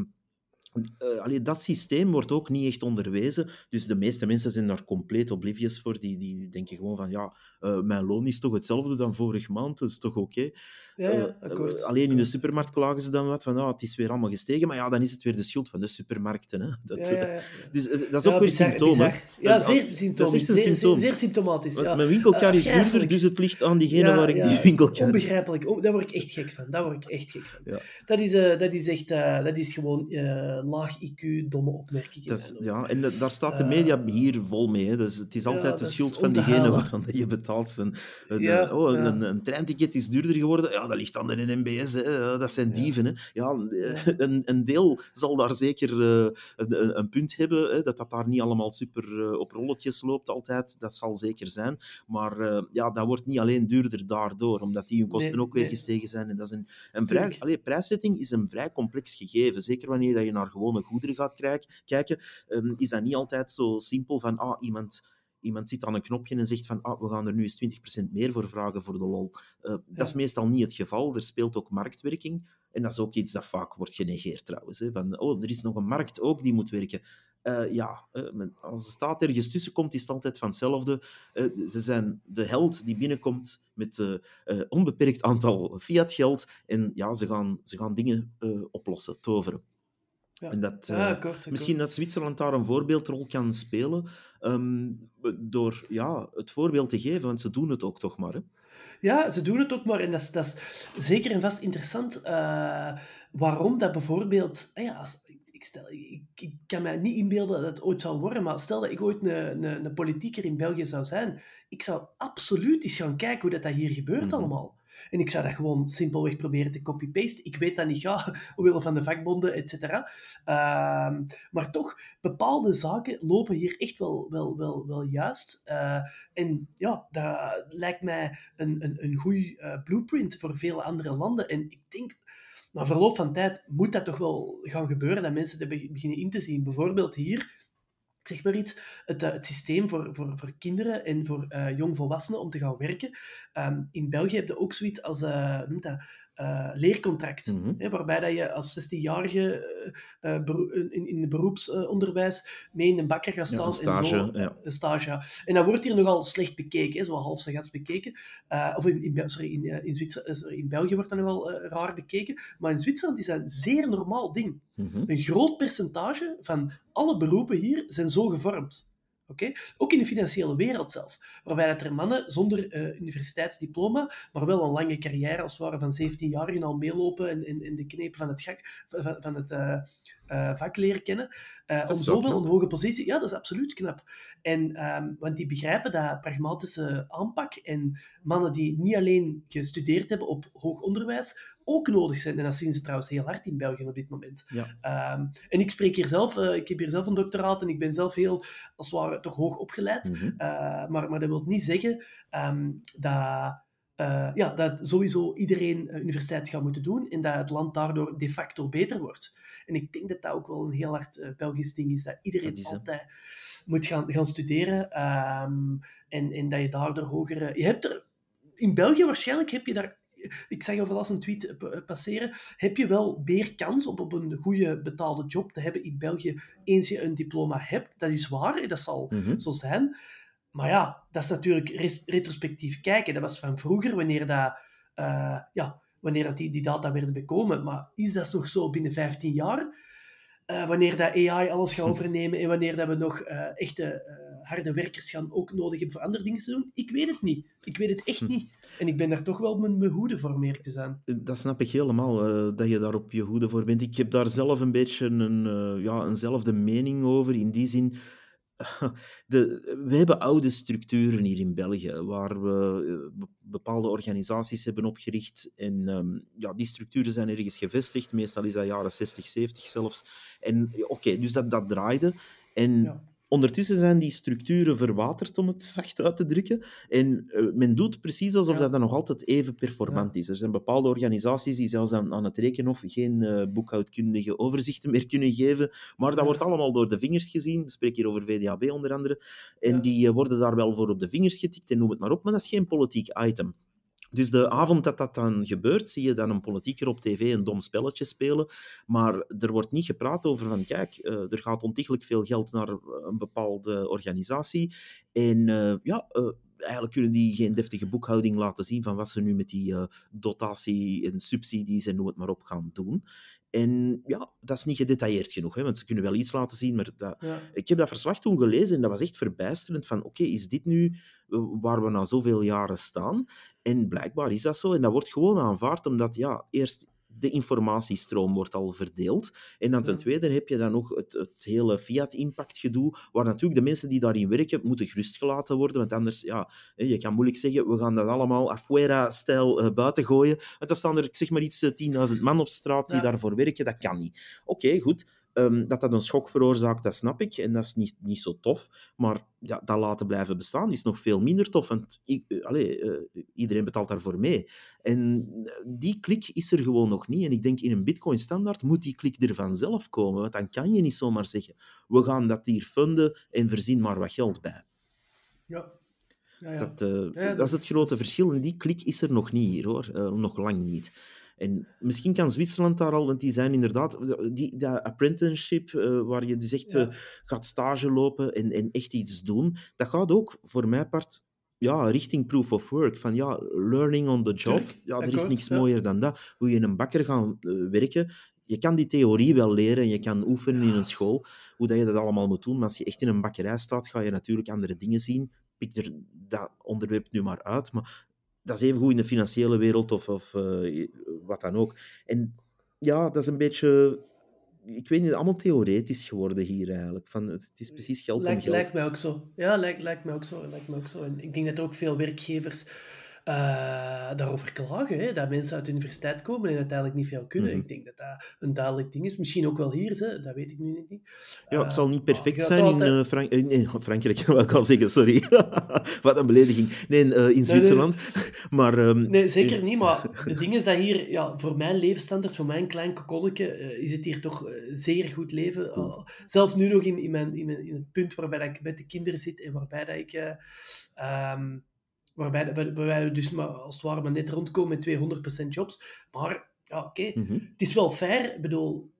allee, dat systeem wordt ook niet echt onderwezen. Dus de meeste mensen zijn daar compleet oblivious voor. Die, die denken gewoon van, ja, eh, mijn loon is toch hetzelfde dan vorige maand, dat is toch oké. Ja, Eh, eh, alleen in de supermarkt klagen ze dan wat van, ah, het is weer allemaal gestegen. Maar ja, dan is het weer de schuld van de supermarkten. Hè. Dat, Ja, ja, ja. dus, dat is ook weer bizar. Ja, zeer een zeer, symptoom. zeer symptomatisch. Mijn winkelkar is duurder, dus het ligt aan diegene waar ik die winkelkar... Onbegrijpelijk. Oh, daar word ik echt gek van. Daar word ik echt gek van. Dat, is, dat is echt... dat is gewoon laag IQ, domme opmerkingen. Dat is, ja, en daar staat de media hier vol mee. Hè. Dus het is altijd de schuld van diegene waaraan je betaalt. Een, Ja, eh, oh, een, ja. een, een treinticket is duurder geworden. Ja, dat ligt aan de NMBS. Hè. Ja, Dat zijn dieven. Hè. Ja, eh, een, een deel zal daar zeker eh, een, een- een punt hebben. Hè, dat dat daar niet allemaal super op rolletjes loopt altijd. Dat zal zeker zijn. Maar ja, dat wordt niet alleen duurder daardoor, omdat die hun kosten Nee, ook weer nee. gestegen zijn. En dat is een, een vrij, allee, prijszetting is een vrij complex gegeven. Zeker wanneer dat je naar gewone goederen gaat kijken, ehm, is dat niet altijd zo simpel van ah, iemand, iemand zit aan een knopje en zegt van ah, we gaan er nu eens 20% meer voor vragen voor de lol. Eh, Dat is meestal niet het geval. Er speelt ook marktwerking. En dat is ook iets dat vaak wordt genegeerd trouwens. Hè. Van, oh, er is nog een markt ook die moet werken. Eh, ja, eh, als de staat ergens tussen komt, is het altijd van hetzelfde. Ze zijn de held die binnenkomt met een onbeperkt aantal fiat-geld. En ja, ze gaan, ze gaan dingen oplossen, toveren. Ja. En dat, Ja, eh. Misschien dat Zwitserland daar een voorbeeldrol kan spelen, ehm, door ja, het voorbeeld te geven, want ze doen het ook toch maar. Hè? Ja, ze doen het ook maar. En dat is, dat is zeker en vast interessant. eh, waarom dat bijvoorbeeld... ah ja, als, ik, stel, ik, ik kan me niet inbeelden dat het ooit zal worden, maar stel dat ik ooit een, een, een politieker in België zou zijn, ik zou absoluut eens gaan kijken hoe dat, dat hier gebeurt Mhm. allemaal. En ik zou dat gewoon simpelweg proberen te copy-pasten. Ik weet dat niet ga, omwille van de vakbonden, et cetera. Ehm, maar toch, bepaalde zaken lopen hier echt wel, wel, wel, wel juist. Eh, en ja, dat lijkt mij een, een, een goede blueprint voor vele andere landen. En ik denk, na verloop van tijd moet dat toch wel gaan gebeuren, dat mensen dat be- beginnen in te zien. Bijvoorbeeld hier, zeg maar iets, het, eh, het systeem voor, voor, voor kinderen en voor eh, jongvolwassenen om te gaan werken. Ehm, in België heb je ook zoiets als, eh, noemt dat, eh, leercontract. Mhm. Hè, waarbij dat je als 16-jarige eh, eh, in, in het beroepsonderwijs mee in een bakker gaat Ja, staan. een stage, en zo, ja. Een stage, ja. En dat wordt hier nogal slecht bekeken, hè, zo half bekeken. Of in, sorry, in, in, Zwitser, sorry, in België wordt dat nogal raar bekeken. Maar in Zwitserland is dat een zeer normaal ding. Mhm. Een groot percentage van alle beroepen hier zijn zo gevormd. Oké? Ook in de financiële wereld zelf. Waarbij dat er mannen zonder eh, universiteitsdiploma, maar wel een lange carrière als het ware van 17 jaar al meelopen en, en de knepen van het, gak, van, van het eh, eh, vak leren kennen. Dat om zoveel een hoge positie... Ja, dat is absoluut knap. En, ehm, want die begrijpen dat pragmatische aanpak en mannen die niet alleen gestudeerd hebben op hoog onderwijs, ook nodig zijn. En dat zien ze trouwens heel hard in België op dit moment. Ja. Ehm, en ik spreek hier zelf, eh, ik heb hier zelf een doctoraat en ik ben zelf heel, als het ware, toch hoog opgeleid. Mhm. Uh, maar, maar dat wil niet zeggen ehm, dat, uh, ja, dat sowieso iedereen uh, universiteit gaat moeten doen en dat het land daardoor de facto beter wordt. En ik denk dat dat ook wel een heel hard uh, Belgisch ding is, dat iedereen Dat is altijd moet gaan, gaan studeren um, en, en dat je daardoor hogere... Je hebt er... In België waarschijnlijk heb je daar ik zag over laatst een tweet passeren, heb je wel meer kans op, op een goede betaalde job te hebben in België eens je een diploma hebt. Dat is waar, dat zal Mhm. zo zijn. Maar ja, dat is natuurlijk retrospectief kijken. Dat was van vroeger, wanneer, dat, uh, ja, wanneer dat die, die data werden bekomen. Maar is dat nog zo binnen 15 jaar? Uh, wanneer dat AI alles gaat overnemen en wanneer dat we nog uh, echte uh, harde werkers gaan ook nodig hebben voor andere dingen te doen? Ik weet het niet. Ik weet het echt niet. En ik ben daar toch wel op mijn, mijn hoede voor meer te zijn. Dat snap ik helemaal, dat je daar op je hoede voor bent. Ik heb daar zelf een beetje een, ja, eenzelfde mening over, in die zin... De, we hebben oude structuren hier in België, waar we uh, bepaalde organisaties hebben opgericht. En um, ja, die structuren zijn ergens gevestigd. Meestal is dat jaren 60, 70 zelfs. En oké, dus dat, dat draaide. En. Ondertussen zijn die structuren verwaterd, om het zacht uit te drukken. En uh, men doet precies alsof ja. dat dan nog altijd even performant ja. is. Er zijn bepaalde organisaties die zelfs aan, aan het rekenhof geen uh, boekhoudkundige overzichten meer kunnen geven. Maar dat wordt allemaal door de vingers gezien. Ik spreek hier over VDAB onder andere. En die uh, worden daar wel voor op de vingers getikt en noem het maar op. Maar dat is geen politiek item. Dus de avond dat dat dan gebeurt, zie je dan een politieker op tv een dom spelletje spelen. Maar er wordt niet gepraat over van, kijk, uh, er gaat ontiegelijk veel geld naar een bepaalde organisatie. En uh, ja, eigenlijk kunnen die geen deftige boekhouding laten zien van wat ze nu met die dotatie en subsidies en noem het maar op gaan doen. En ja, dat is niet gedetailleerd genoeg, hè, want ze kunnen wel iets laten zien, maar dat... ja. ik heb dat verslag toen gelezen en dat was echt verbijsterend van oké, okay, is dit nu waar we na zoveel jaren staan? En blijkbaar is dat zo en dat wordt gewoon aanvaard omdat ja, eerst de informatiestroom wordt al verdeeld. En dan ten tweede heb je dan nog het, het hele Fiat-impact-gedoe, waar natuurlijk de mensen die daarin werken moeten gerustgelaten worden, want anders, ja, je kan moeilijk zeggen, we gaan dat allemaal afuera-stijl uh, buiten gooien. Want dan staan er, ik zeg maar iets, 10.000 eh, man op straat die ja. daarvoor werken, dat kan niet. Oké, goed. Um, dat dat een schok veroorzaakt, dat snap ik. En dat is niet, niet zo tof. Maar ja, dat laten blijven bestaan is nog veel minder tof. Want uh, allez, uh, iedereen betaalt daarvoor mee. En die klik is er gewoon nog niet. En ik denk in een Bitcoin-standaard moet die klik er vanzelf komen. Want dan kan je niet zomaar zeggen: we gaan dat hier funden en voorzien maar wat geld bij. Ja. Ja, ja. Dat, uh, dat, dat, is het grote verschil. En die klik is er nog niet hier, hoor. nog lang niet. En misschien kan Zwitserland daar al, want die zijn inderdaad, die, dat apprenticeship, uh, waar je dus echt ja. uh, gaat stage lopen en, en echt iets doen, dat gaat ook voor mij part ja, richting proof of work. Van ja, learning on the job. Ja, er is niks mooier dan dat. Hoe je in een bakker gaat uh, werken. Je kan die theorie wel leren, je kan oefenen in een school, hoe dat je dat allemaal moet doen. Maar als je echt in een bakkerij staat, ga je natuurlijk andere dingen zien. Pik er dat onderwerp nu maar uit. Maar dat is even goed in de financiële wereld of, of uh, wat dan ook. En ja, dat is een beetje ik weet niet, allemaal theoretisch geworden hier eigenlijk. Van, het is precies geld lijkt, om geld. Lijkt mij ook zo. Ja, lijkt, lijkt, mij ook zo, lijkt mij ook zo. En ik denk dat ook veel werkgevers uh, daarover klagen. Hè? Dat mensen uit de universiteit komen en uiteindelijk niet veel kunnen. Mm -hmm. Ik denk dat dat een duidelijk ding is. Misschien ook wel hier, hè? dat weet ik nu niet. Ja, het zal niet perfect zijn altijd... in uh, Frank nee, Frankrijk, wil ik al zeggen, sorry. Wat een belediging. Nee, uh, in Zwitserland. Nee, nee. maar, um, nee, zeker niet. Maar het ding is dat hier, ja, voor mijn levensstandaard, voor mijn klein kokonnetje, is het hier toch zeer goed leven. Cool. zelfs nu nog in, in, mijn, in, mijn, in het punt waarbij dat ik met de kinderen zit en waarbij dat ik... Um, waarbij, waarbij we dus maar, als het ware maar net rondkomen met 200% jobs. Maar ja, oké, okay. mm -hmm. het is wel fair. Ik bedoel,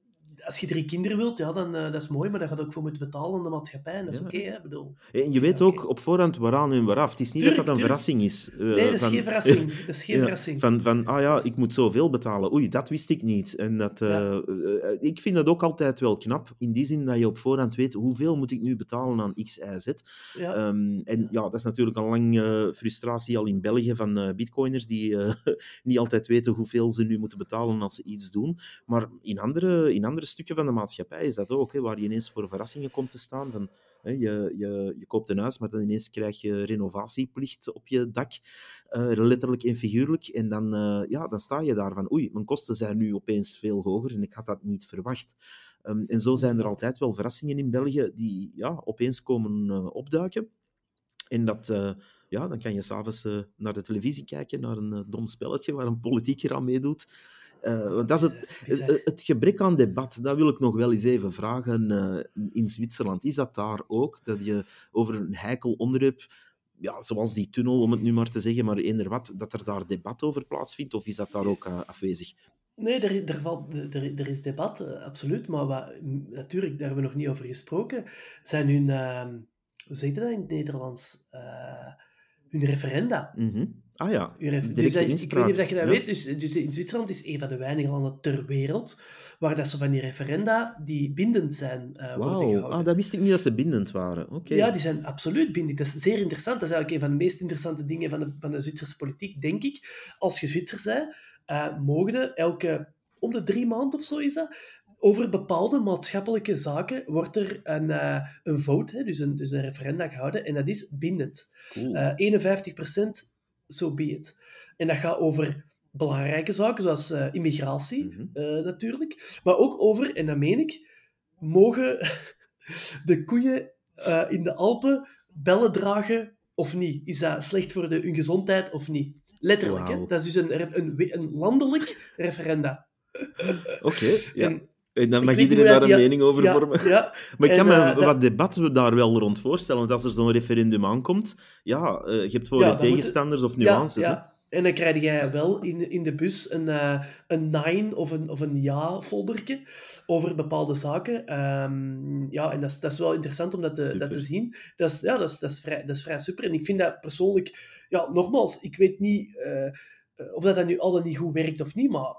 als je drie kinderen wilt, ja, dan uh, dat is mooi, maar daar gaat ook voor moeten betalen aan de maatschappij. En dat is ja. oké, okay, bedoel. En je weet ja, ook op voorhand waaraan en waaraf. Het is niet dat dat een verrassing is. Uh, nee, dat is van, geen verrassing. Dat is geen ja, verrassing. Van, van, ah ja, ik moet zoveel betalen. Oei, dat wist ik niet. En dat, uh, ik vind dat ook altijd wel knap, in die zin dat je op voorhand weet hoeveel moet ik nu betalen aan X, Y, Z. Um, en ja, dat is natuurlijk een lange frustratie al in België van bitcoiners die niet altijd weten hoeveel ze nu moeten betalen als ze iets doen. Maar in andere, in andere stukken van de maatschappij is dat ook, hè, waar je ineens voor verrassingen komt te staan. Van, hè, je, je, je koopt een huis, maar dan ineens krijg je renovatieplicht op je dak, uh, letterlijk en figuurlijk. En dan, uh, ja, dan sta je daar van, oei, mijn kosten zijn nu opeens veel hoger en ik had dat niet verwacht. Um, en zo zijn er altijd wel verrassingen in België die ja, opeens komen uh, opduiken. En dat ja, dan kan je s'avonds uh, naar de televisie kijken, naar een dom spelletje waar een politieker aan meedoet. Uh, want dat is het, het, het, gebrek aan debat, dat wil ik nog wel eens even vragen uh, in Zwitserland. Is dat daar ook, dat je over een heikel onderwerp, ja, zoals die tunnel, om het nu maar te zeggen, maar eender wat, dat er daar debat over plaatsvindt, of is dat daar ook uh, afwezig? Nee, er, er, valt, er, er is debat, absoluut, maar wat, natuurlijk, daar hebben we nog niet over gesproken, zijn hun, hoe zeg je dat in het Nederlands, hun referenda. Mm -hmm. Ah ja, dus is, Ik weet niet of je dat ja. weet, dus, dus in Zwitserland is een van de weinige landen ter wereld waar dat ze van die referenda die bindend zijn uh, wow. worden gehouden. Ah, dat wist ik niet dat ze bindend waren. Okay. Ja, die zijn absoluut bindend. Dat is zeer interessant. Dat is eigenlijk een van de meest interessante dingen van de, van de Zwitserse politiek, denk ik. Als je Zwitser bent, uh, mogen elke... Om de drie maanden of zo is dat, over bepaalde maatschappelijke zaken wordt er een, uh, een vote, hè, dus, een, dus een referenda gehouden, en dat is bindend. Cool. Uh, 51% so be it. En dat gaat over belangrijke zaken, zoals uh, immigratie, mm -hmm. uh, natuurlijk. Maar ook over, en dat meen ik, mogen de koeien uh, in de Alpen bellen dragen of niet? Is dat slecht voor de, hun gezondheid of niet? Letterlijk, wow. hè? Dat is dus een, een, een landelijk referenda. Oké, okay, ja. En, en dan mag iedereen daar een ja, mening over ja, vormen. Ja, maar ik kan me uh, wat dat... debat daar wel rond voorstellen. Want als er zo'n referendum aankomt, ja, uh, je hebt voor- en tegenstanders of nuances. Ja, En dan krijg jij wel in, in de bus een, uh, een nine of een, of een ja-foldertje over bepaalde zaken. Um, ja, en dat is, dat is wel interessant om dat te, dat te zien. Dat is, ja, dat is, dat, is vrij, dat is vrij super. En ik vind dat persoonlijk... Ja, nogmaals, ik weet niet uh, of dat, dat nu al dan niet goed werkt of niet, maar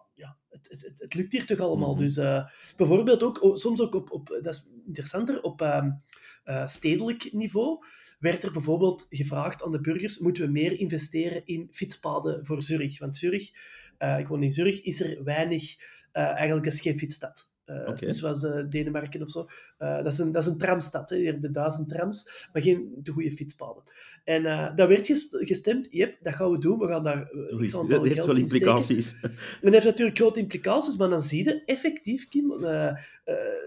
het, het, het, lukt hier toch allemaal. Mm -hmm. Dus uh, bijvoorbeeld ook, soms ook op, op... Dat is interessanter, op um, stedelijk niveau werd er bijvoorbeeld gevraagd aan de burgers, moeten we meer investeren in fietspaden voor Zurich? Want Zurich, uh, ik woon in Zurich, is er weinig, eigenlijk is geen fietsstad. Uh, okay. Zoals uh, Denemarken of zo. Uh, dat, is een, dat is een tramstad. Hè. Je hebt de duizend trams, maar geen de goede fietspaden. En uh, dat werd gestemd. Yep, dat gaan we doen. We gaan daar Oei, Dat heeft wel implicaties. En dat heeft natuurlijk grote implicaties, maar dan zie je effectief, Kim,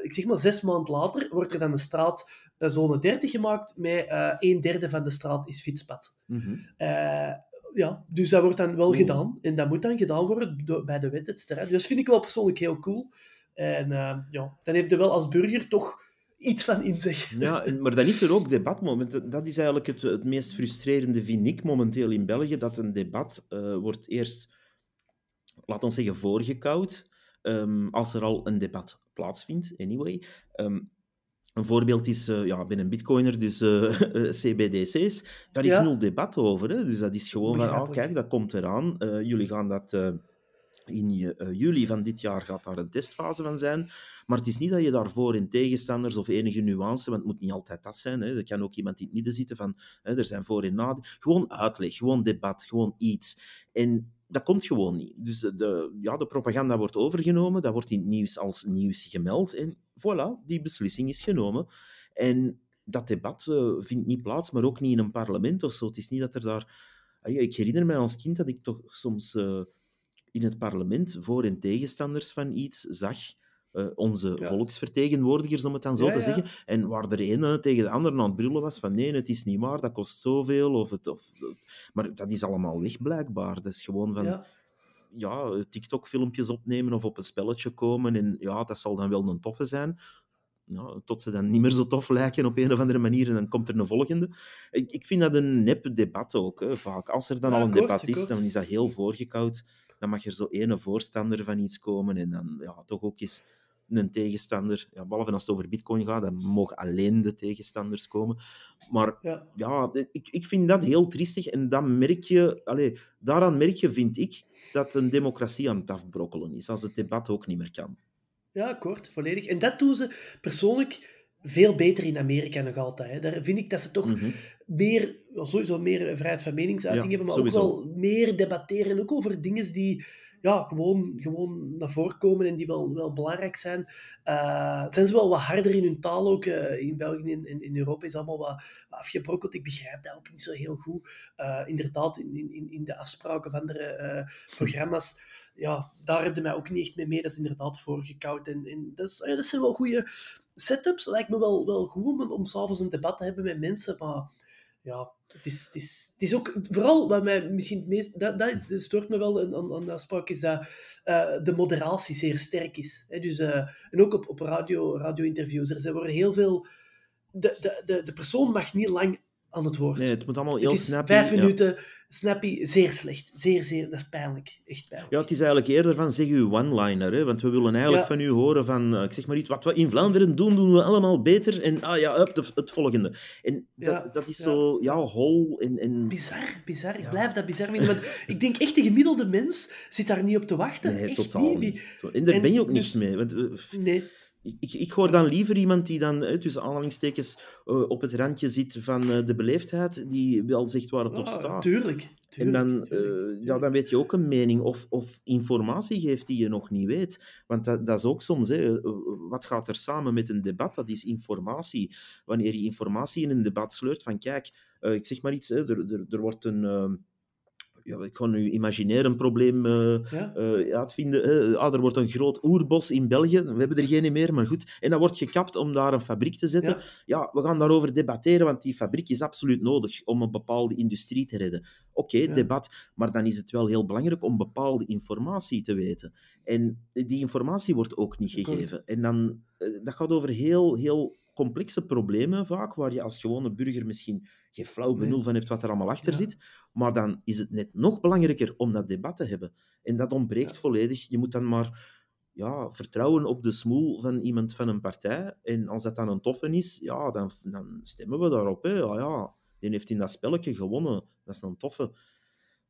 ik zeg maar zes maanden later, wordt er dan een straat zone 30 gemaakt met uh, een derde van de straat is fietspad. Mm -hmm. uh, ja, dus dat wordt dan wel oh. gedaan. En dat moet dan gedaan worden bij de wet, et cetera. Dus dat vind ik wel persoonlijk heel cool. En uh, ja, dan heeft je wel als burger toch iets van inzicht. Ja, maar dan is er ook debat. Dat is eigenlijk het, het meest frustrerende, vind ik, momenteel in België, dat een debat wordt eerst, laat ons zeggen, voorgekoud. Um, als er al een debat plaatsvindt, anyway. Um, een voorbeeld is, uh, ja, ik ben een bitcoiner, dus uh, CBDC's. Daar is ja. nul debat over. Hè? Dus dat is gewoon van, ah, kijk, dat komt eraan. Jullie gaan dat... in juli van dit jaar gaat daar een testfase van zijn. Maar het is niet dat je daarvoor in tegenstanders of enige nuance, want het moet niet altijd dat zijn. Hè. Er kan ook iemand in het midden zitten van, hè, er zijn voor- en nadelen. Gewoon uitleg, gewoon debat, gewoon iets. En dat komt gewoon niet. Dus de, ja, de propaganda wordt overgenomen, dat wordt in het nieuws als nieuws gemeld. En voilà, die beslissing is genomen. En dat debat uh, vindt niet plaats, maar ook niet in een parlement of zo. Het is niet dat er daar... Ik herinner mij als kind dat ik toch soms uh, in het parlement voor- en tegenstanders van iets zag uh, onze ja. volksvertegenwoordigers, om het dan zo ja, te zeggen. En waar de ene tegen de andere aan het brullen was van nee, het is niet waar, dat kost zoveel. Of het, of, maar dat is allemaal weg, blijkbaar. Dat is gewoon van... Ja, TikTok-filmpjes opnemen of op een spelletje komen. En ja, dat zal dan wel een toffe zijn. Nou, tot ze dan niet meer zo tof lijken op een of andere manier en dan komt er een volgende. Ik, ik vind dat een nep debat ook, hè, vaak. Als er dan al een kort, debat is, kort. dan is dat heel voorgekoud. Dan mag er zo ene voorstander van iets komen en dan ja, toch ook eens een tegenstander, ja, behalve als het over bitcoin gaat, dan mogen alleen de tegenstanders komen. Maar ja, ja ik, ik vind dat heel triestig en dan merk je, allez, daaraan merk je, vind ik, dat een democratie aan het afbrokkelen is, als het debat ook niet meer kan. Ja, kort, volledig. En dat doen ze persoonlijk veel beter in Amerika nog altijd. Hè. Daar vind ik dat ze toch mm -hmm. meer, sowieso meer vrijheid van meningsuiting ja, hebben, maar sowieso. ook wel meer debatteren, ook over dingen die ja, gewoon, gewoon naar voren komen en die wel, wel belangrijk zijn. Uh, zijn ze wel wat harder in hun taal ook. Uh, in België en in, in, Europa is allemaal wat, wat, afgebrokkeld. Ik begrijp dat ook niet zo heel goed. Uh, inderdaad, in, in, in de afspraken van de programma's, ja, daar heb je mij ook niet echt mee mee. Dat is inderdaad voorgekoud. En, en dat, is, dat zijn wel goede setups. Lijkt me wel, wel goed om, om s'avonds een debat te hebben met mensen, maar ja, het is, het, is, het is ook, vooral wat mij misschien het meest, dat, dat stoort me wel aan, aan, afspraak, is dat uh, de moderatie zeer sterk is. Hè? Dus, uh, en ook op, op radio, radio-interviews, er worden heel veel, de, de, de, de persoon mag niet lang aan het woord. Nee, het moet allemaal heel het is. Vijf minuten, ja. Snappy, zeer slecht. Zeer, zeer, dat is pijnlijk. Echt pijnlijk. Ja, het is eigenlijk eerder van zeg uw one-liner, hè? want we willen eigenlijk ja. van u horen van, uh, ik zeg maar iets, wat we in Vlaanderen doen, doen we allemaal beter. En ah ja, up, het, het volgende. En dat, ja. dat is zo, ja, hol en... en... Bizar, bizar. Ik blijf dat bizar vinden, want ik denk echt, de gemiddelde mens zit daar niet op te wachten. Nee, echt totaal niet. niet. En daar en, ben je ook dus, niks mee. Want, uh, nee. Ik, ik hoor dan liever iemand die dan tussen aanhalingstekens uh, op het randje zit van uh, de beleefdheid, die wel zegt waar het oh, op staat. Tuurlijk. tuurlijk en dan, tuurlijk, tuurlijk. Uh, ja, dan weet je ook een mening of, of informatie geeft die je nog niet weet. Want dat, dat is ook soms, hè, wat gaat er samen met een debat? Dat is informatie. Wanneer je informatie in een debat sleurt van kijk, ik zeg maar iets, hè, er, er, er wordt een ja, ik ga nu imaginair een probleem uh, ja? uh, uitvinden. Ah, er wordt een groot oerbos in België. We hebben er geen meer, maar goed. En dat wordt gekapt om daar een fabriek te zetten. Ja. ja, we gaan daarover debatteren, want die fabriek is absoluut nodig om een bepaalde industrie te redden. Oké, okay, debat, maar dan is het wel heel belangrijk om bepaalde informatie te weten. En die informatie wordt ook niet gegeven. En dan, dat gaat over heel, heel complexe problemen vaak, waar je als gewone burger misschien geen flauw benul Nee. van hebt wat er allemaal achter Ja. zit. Maar dan is het net nog belangrijker om dat debat te hebben. En dat ontbreekt Ja. volledig. Je moet dan maar ja, vertrouwen op de smoel van iemand van een partij. En als dat dan een toffe is, ja, dan, dan stemmen we daarop. Hè. Ja, ja, die heeft in dat spelletje gewonnen. Dat is een toffe.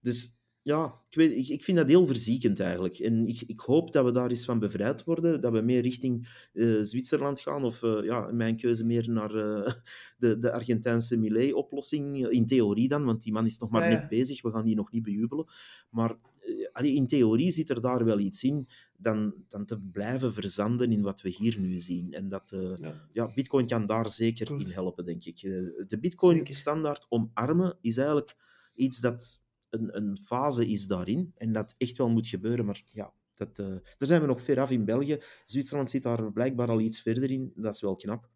Dus ja, ik, weet, ik, ik vind dat heel verziekend eigenlijk. En ik, ik hoop dat we daar eens van bevrijd worden. Dat we meer richting eh, Zwitserland gaan. Of eh, ja, in mijn keuze meer naar eh, de, de Argentijnse Millet-oplossing. In theorie dan, want die man is nog maar Ja, ja. net bezig. We gaan die nog niet bejubelen. Maar allee, in theorie zit er daar wel iets in dan, dan te blijven verzanden in wat we hier nu zien. En dat, eh, Ja. ja, Bitcoin kan daar zeker Goed. in helpen, denk ik. De. Bitcoin-standaard omarmen is eigenlijk iets dat een, een fase is daarin en dat echt wel moet gebeuren. Maar ja, dat, eh, daar zijn we nog ver af in België. Zwitserland zit daar blijkbaar al iets verder in. Dat is wel knap.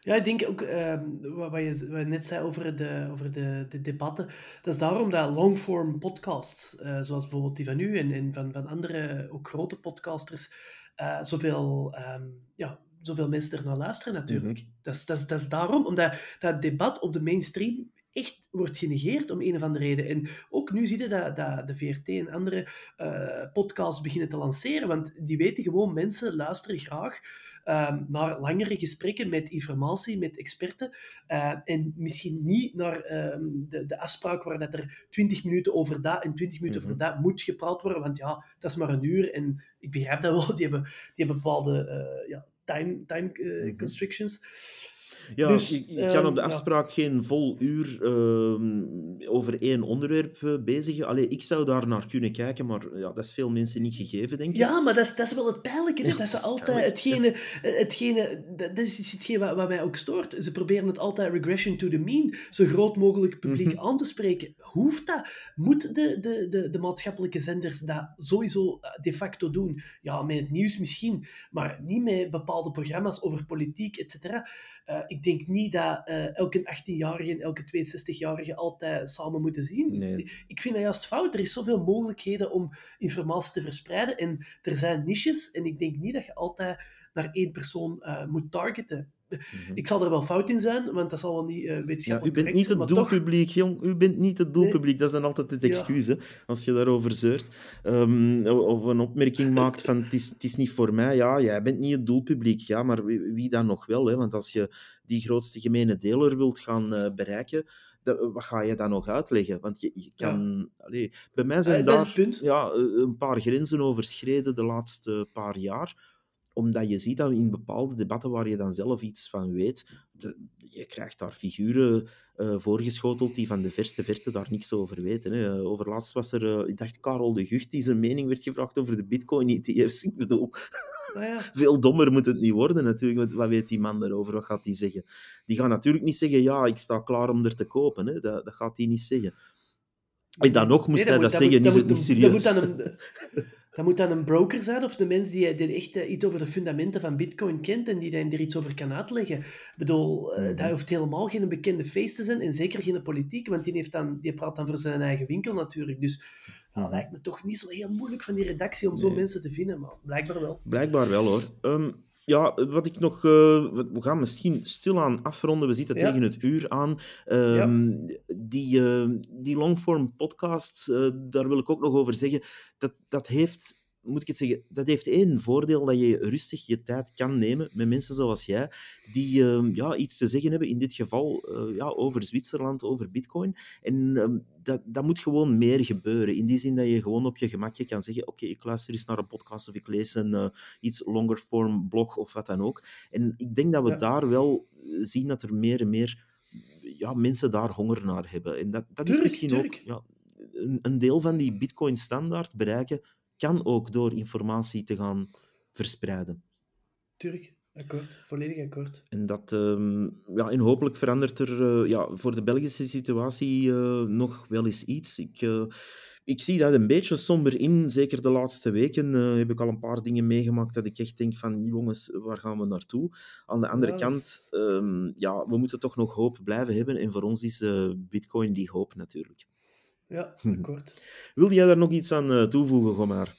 Ja, ik denk ook ehm, wat, je, wat je net zei over, de, over de, de debatten. Dat is daarom dat longform podcasts, eh, zoals bijvoorbeeld die van u en, en van, van andere ook grote podcasters, eh, zoveel, ehm, ja, zoveel mensen er naar luisteren natuurlijk. dat, is, dat, is, dat is daarom, omdat dat debat op de mainstream echt wordt genegeerd om een of andere reden. En ook nu zie je dat, dat de VRT en andere eh, podcasts beginnen te lanceren, want die weten gewoon, mensen luisteren graag ehm, naar langere gesprekken met informatie, met experten, eh, en misschien niet naar ehm, de, de afspraak waar dat er 20 minuten over dat en 20 minuten Mhm. over dat moet gepraat worden, want ja, dat is maar een uur en ik begrijp dat wel, die hebben, die hebben bepaalde eh, ja, time, time Mhm. constrictions. Ja, Dus, ik kan ehm, op de ja. afspraak geen vol uur ehm, over één onderwerp eh, bezigen. Allee, ik zou daar naar kunnen kijken, maar ja, dat is veel mensen niet gegeven, denk ik. Ja, maar dat is, dat is wel het pijnlijke. Ja, dat is altijd pijnlijk, hetgene, eh, hetgene... Dat is hetgene wat, wat mij ook stoort. Ze proberen het altijd regression to the mean, zo groot mogelijk publiek Mhm. aan te spreken. Hoeft dat? Moet de, de, de, de maatschappelijke zenders dat sowieso eh, de facto doen? Ja, met het nieuws misschien, maar niet met bepaalde programma's over politiek, et cetera. Ik denk niet dat eh, elke 18-jarige en elke 62-jarige altijd samen moeten zien. Nee. Ik vind dat juist fout. Er is zoveel mogelijkheden om informatie te verspreiden. En er zijn niches. En ik denk niet dat je altijd naar één persoon eh, moet targeten. Mhm. Ik zal er wel fout in zijn, want dat zal wel niet Ja, wetenschappelijk u bent niet het toch... doelpubliek, jong. U bent niet het doelpubliek. Dat is dan altijd het Ja. excuus, hè, als je daarover zeurt. Ehm, of een opmerking maakt van, het is, niet voor mij. Ja, jij bent niet het doelpubliek. Ja, maar wie, wie dan nog wel? Hè? Want als je die grootste gemene deler wilt gaan eh, bereiken, dat- wat ga je dan nog uitleggen? Want je, je kan... Bij mij zijn Eh, daar ja, een paar grenzen overschreden de laatste paar jaar omdat je ziet dat in bepaalde debatten waar je dan zelf iets van weet, de- je krijgt daar figuren eh, voorgeschoteld die van de verste verte daar niks over weten. Hè. Eh, Overlaatst was er, eh, ik dacht, Karel de Gucht, die zijn mening werd gevraagd over de bitcoin-ETF's. Ik bedoel, Nou ja, veel dommer moet het niet worden natuurlijk. want Wat weet die man daarover? Wat gaat hij zeggen? Die gaat natuurlijk niet zeggen, ja, ik sta klaar om er te kopen. Hè. Dat, dat gaat hij niet zeggen. En dan nog moest Nee, hij moet- dat zeggen, moet- is het niet serieus. Dat moet, dan een, dat moet dan een broker zijn, of de mens die, die echt eh, iets over de fundamenten van bitcoin kent en die er iets over kan uitleggen. Ik bedoel, Mhm. dat hoeft helemaal geen bekende face te zijn, en zeker geen politiek, want die, heeft dan, die praat dan voor zijn eigen winkel natuurlijk. Dus dat Mhm. lijkt me toch niet zo heel moeilijk van die redactie om zo'n Nee. mensen te vinden, maar blijkbaar wel. Blijkbaar wel hoor. Ehm, ja, wat ik nog. eh, we gaan misschien stilaan afronden. We zitten Ja. tegen het uur aan. Ehm, Die, eh, die longform podcast, eh, daar wil ik ook nog over zeggen. Dat, dat heeft. Moet ik het zeggen? Dat heeft één voordeel dat je rustig je tijd kan nemen met mensen zoals jij, die ehm, ja, iets te zeggen hebben, in dit geval eh, ja, over Zwitserland, over Bitcoin. En ehm, dat, dat moet gewoon meer gebeuren. In die zin dat je gewoon op je gemakje kan zeggen: Oké, ik luister eens naar een podcast of ik lees een eh, iets longer form blog of wat dan ook. En ik denk dat we Ja. daar wel eh, zien dat er meer en meer ja, mensen daar honger naar hebben. En dat, dat is misschien ook ja, een, een deel van die Bitcoin-standaard bereiken, kan ook door informatie te gaan verspreiden. Tuurlijk, akkoord. Volledig akkoord. En, dat, ehm, ja, en hopelijk verandert er eh, ja, voor de Belgische situatie eh, nog wel eens iets. Ik, eh, ik zie dat een beetje somber in. Zeker de laatste weken heb ik al een paar dingen meegemaakt dat ik echt denk van, jongens, waar gaan we naartoe? Aan de andere kant, ehm, ja, we moeten toch nog hoop blijven hebben. En voor ons is Bitcoin die hoop natuurlijk. Ja, Mhm. akkoord. Wil jij daar nog iets aan eh, toevoegen, Gomar?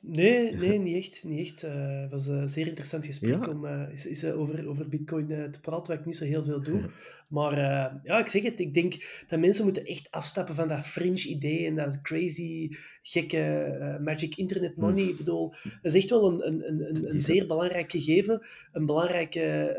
Nee, nee, niet echt. Niet echt. Uh, het was een zeer interessant gesprek om uh, is, is, uh, over, over Bitcoin te praten, wat ik niet zo heel veel doe. Maar ja, ik zeg het, ik denk dat mensen moeten echt afstappen van dat fringe-idee en dat crazy, gekke magic internet money. Ik bedoel, dat is echt wel een, een, een, een zeer belangrijk gegeven, een belangrijke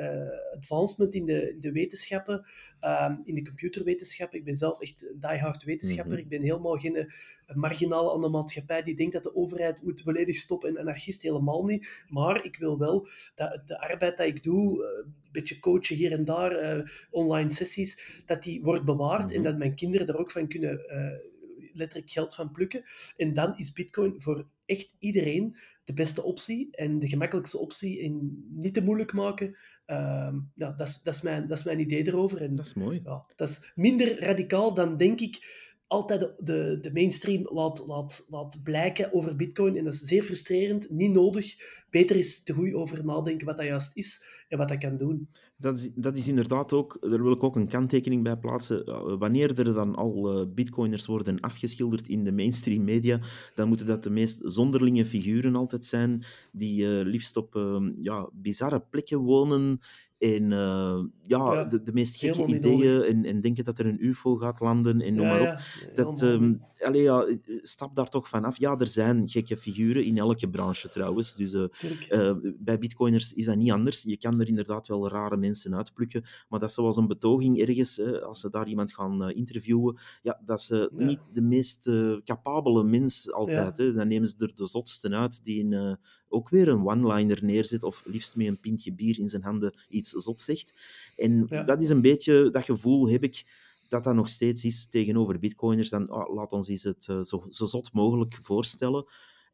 advancement in de, in de wetenschappen, um, in de computerwetenschappen. Ik ben zelf echt diehard wetenschapper. Mm Ik ben helemaal geen marginaal aan de maatschappij die denkt dat de overheid moet volledig stoppen en anarchist helemaal niet. Maar ik wil wel dat de arbeid dat ik doe, eh, beetje coachen hier en daar, uh, online sessies, dat die wordt bewaard en mhm. dat mijn kinderen daar ook van kunnen uh, letterlijk geld van plukken. En dan is Bitcoin voor echt iedereen de beste optie en de gemakkelijkste optie en niet te moeilijk maken. Uh, ja, dat, is, dat, is mijn, dat is mijn idee erover. En, dat is mooi. Ja, dat is minder radicaal dan, denk ik, altijd de, de, mainstream laat, laat, laat blijken over Bitcoin. En dat is zeer frustrerend, niet nodig. Beter is te goed over nadenken wat dat juist is en wat dat kan doen. Dat is, dat is inderdaad ook, daar wil ik ook een kanttekening bij plaatsen. Wanneer er dan al uh, bitcoiners worden afgeschilderd in de mainstream media, dan moeten dat de meest zonderlinge figuren altijd zijn, die uh, liefst op uh, ja, bizarre plekken wonen en uh, ja, De, de, meest gekke ideeën en, en, denken dat er een ufo gaat landen en noem ja, maar op. dat, um, allee, ja, stap daar toch vanaf. Ja, er zijn gekke figuren in elke branche trouwens. Dus uh, uh, bij bitcoiners is dat niet anders. Je kan er inderdaad wel rare mensen uitplukken, maar dat is zoals een betoging ergens, als ze daar iemand gaan interviewen, ja, dat is niet de meest capabele mens altijd. Hè. Dan nemen ze er de zotsten uit die in ook weer een one-liner neerzet, of liefst met een pintje bier in zijn handen iets zot zegt. En dat is een beetje dat gevoel heb ik dat dat nog steeds is tegenover bitcoiners. Dan oh, laat ons eens het uh, zo, zo zot mogelijk voorstellen.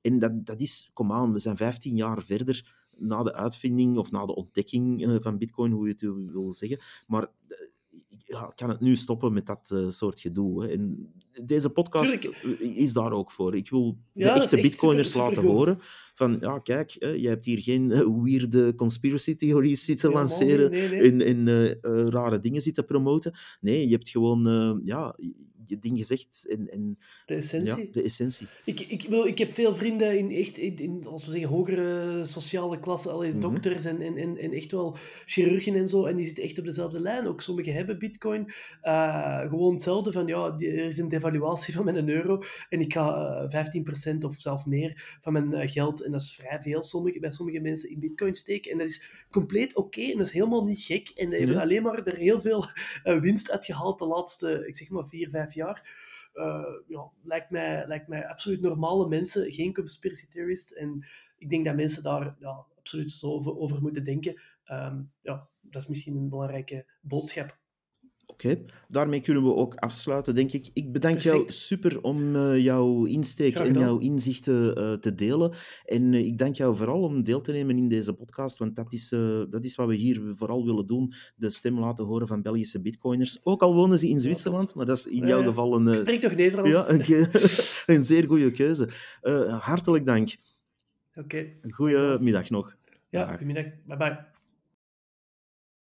En dat, dat is, kom aan, we zijn 15 jaar verder na de uitvinding of na de ontdekking uh, van bitcoin, hoe je het wil zeggen. Maar uh, ja, kan het nu stoppen met dat soort gedoe. En deze podcast Tuurlijk. is daar ook voor. Ik wil de ja, echte bitcoiners super, super laten horen van, ja, kijk, je hebt hier geen uh, weirde conspiracy theories zitten lanceren nee, nee, nee. en, en uh, rare dingen zitten promoten. Nee, je hebt gewoon, ja, je ding gezegd. En, en, de essentie. Ja, de essentie. Ik, ik, wil, ik heb veel vrienden in, echt, in, in als we zeggen, hogere sociale klassen, alle mm dokters en, en, en, en, echt wel chirurgen en zo, en die zitten echt op dezelfde lijn. Ook sommigen hebben bitcoin. Gewoon hetzelfde van, ja, er is een devaluatie van mijn euro en ik ga uh, 15% of zelf meer van mijn uh, geld, en dat is vrij veel sommige, bij sommige mensen, in bitcoin steken. En dat is compleet oké en dat is helemaal niet gek. En die hebben alleen maar er heel veel uh, winst uitgehaald de laatste, ik zeg maar, vier, vijf jaar. Uh, ja, lijkt, mij, lijkt mij absoluut normale mensen, geen conspiracy theorist. En ik denk dat mensen daar ja, absoluut zo over, over moeten denken. Um, ja, dat is misschien een belangrijke boodschap. Oké, daarmee kunnen we ook afsluiten, denk ik. Ik bedank jou super om uh, jouw insteek en jouw inzichten uh, te delen. En uh, ik dank jou vooral om deel te nemen in deze podcast, want dat is, dat is wat we hier vooral willen doen: de stem laten horen van Belgische bitcoiners. Ook al wonen ze in Zwitserland, maar dat is in jouw geval een. Spreek toch Nederlands? Ja, een, een zeer goede keuze. hartelijk dank. Oké. Okay. Goedemiddag nog. Ja, goedemiddag. Bye bye.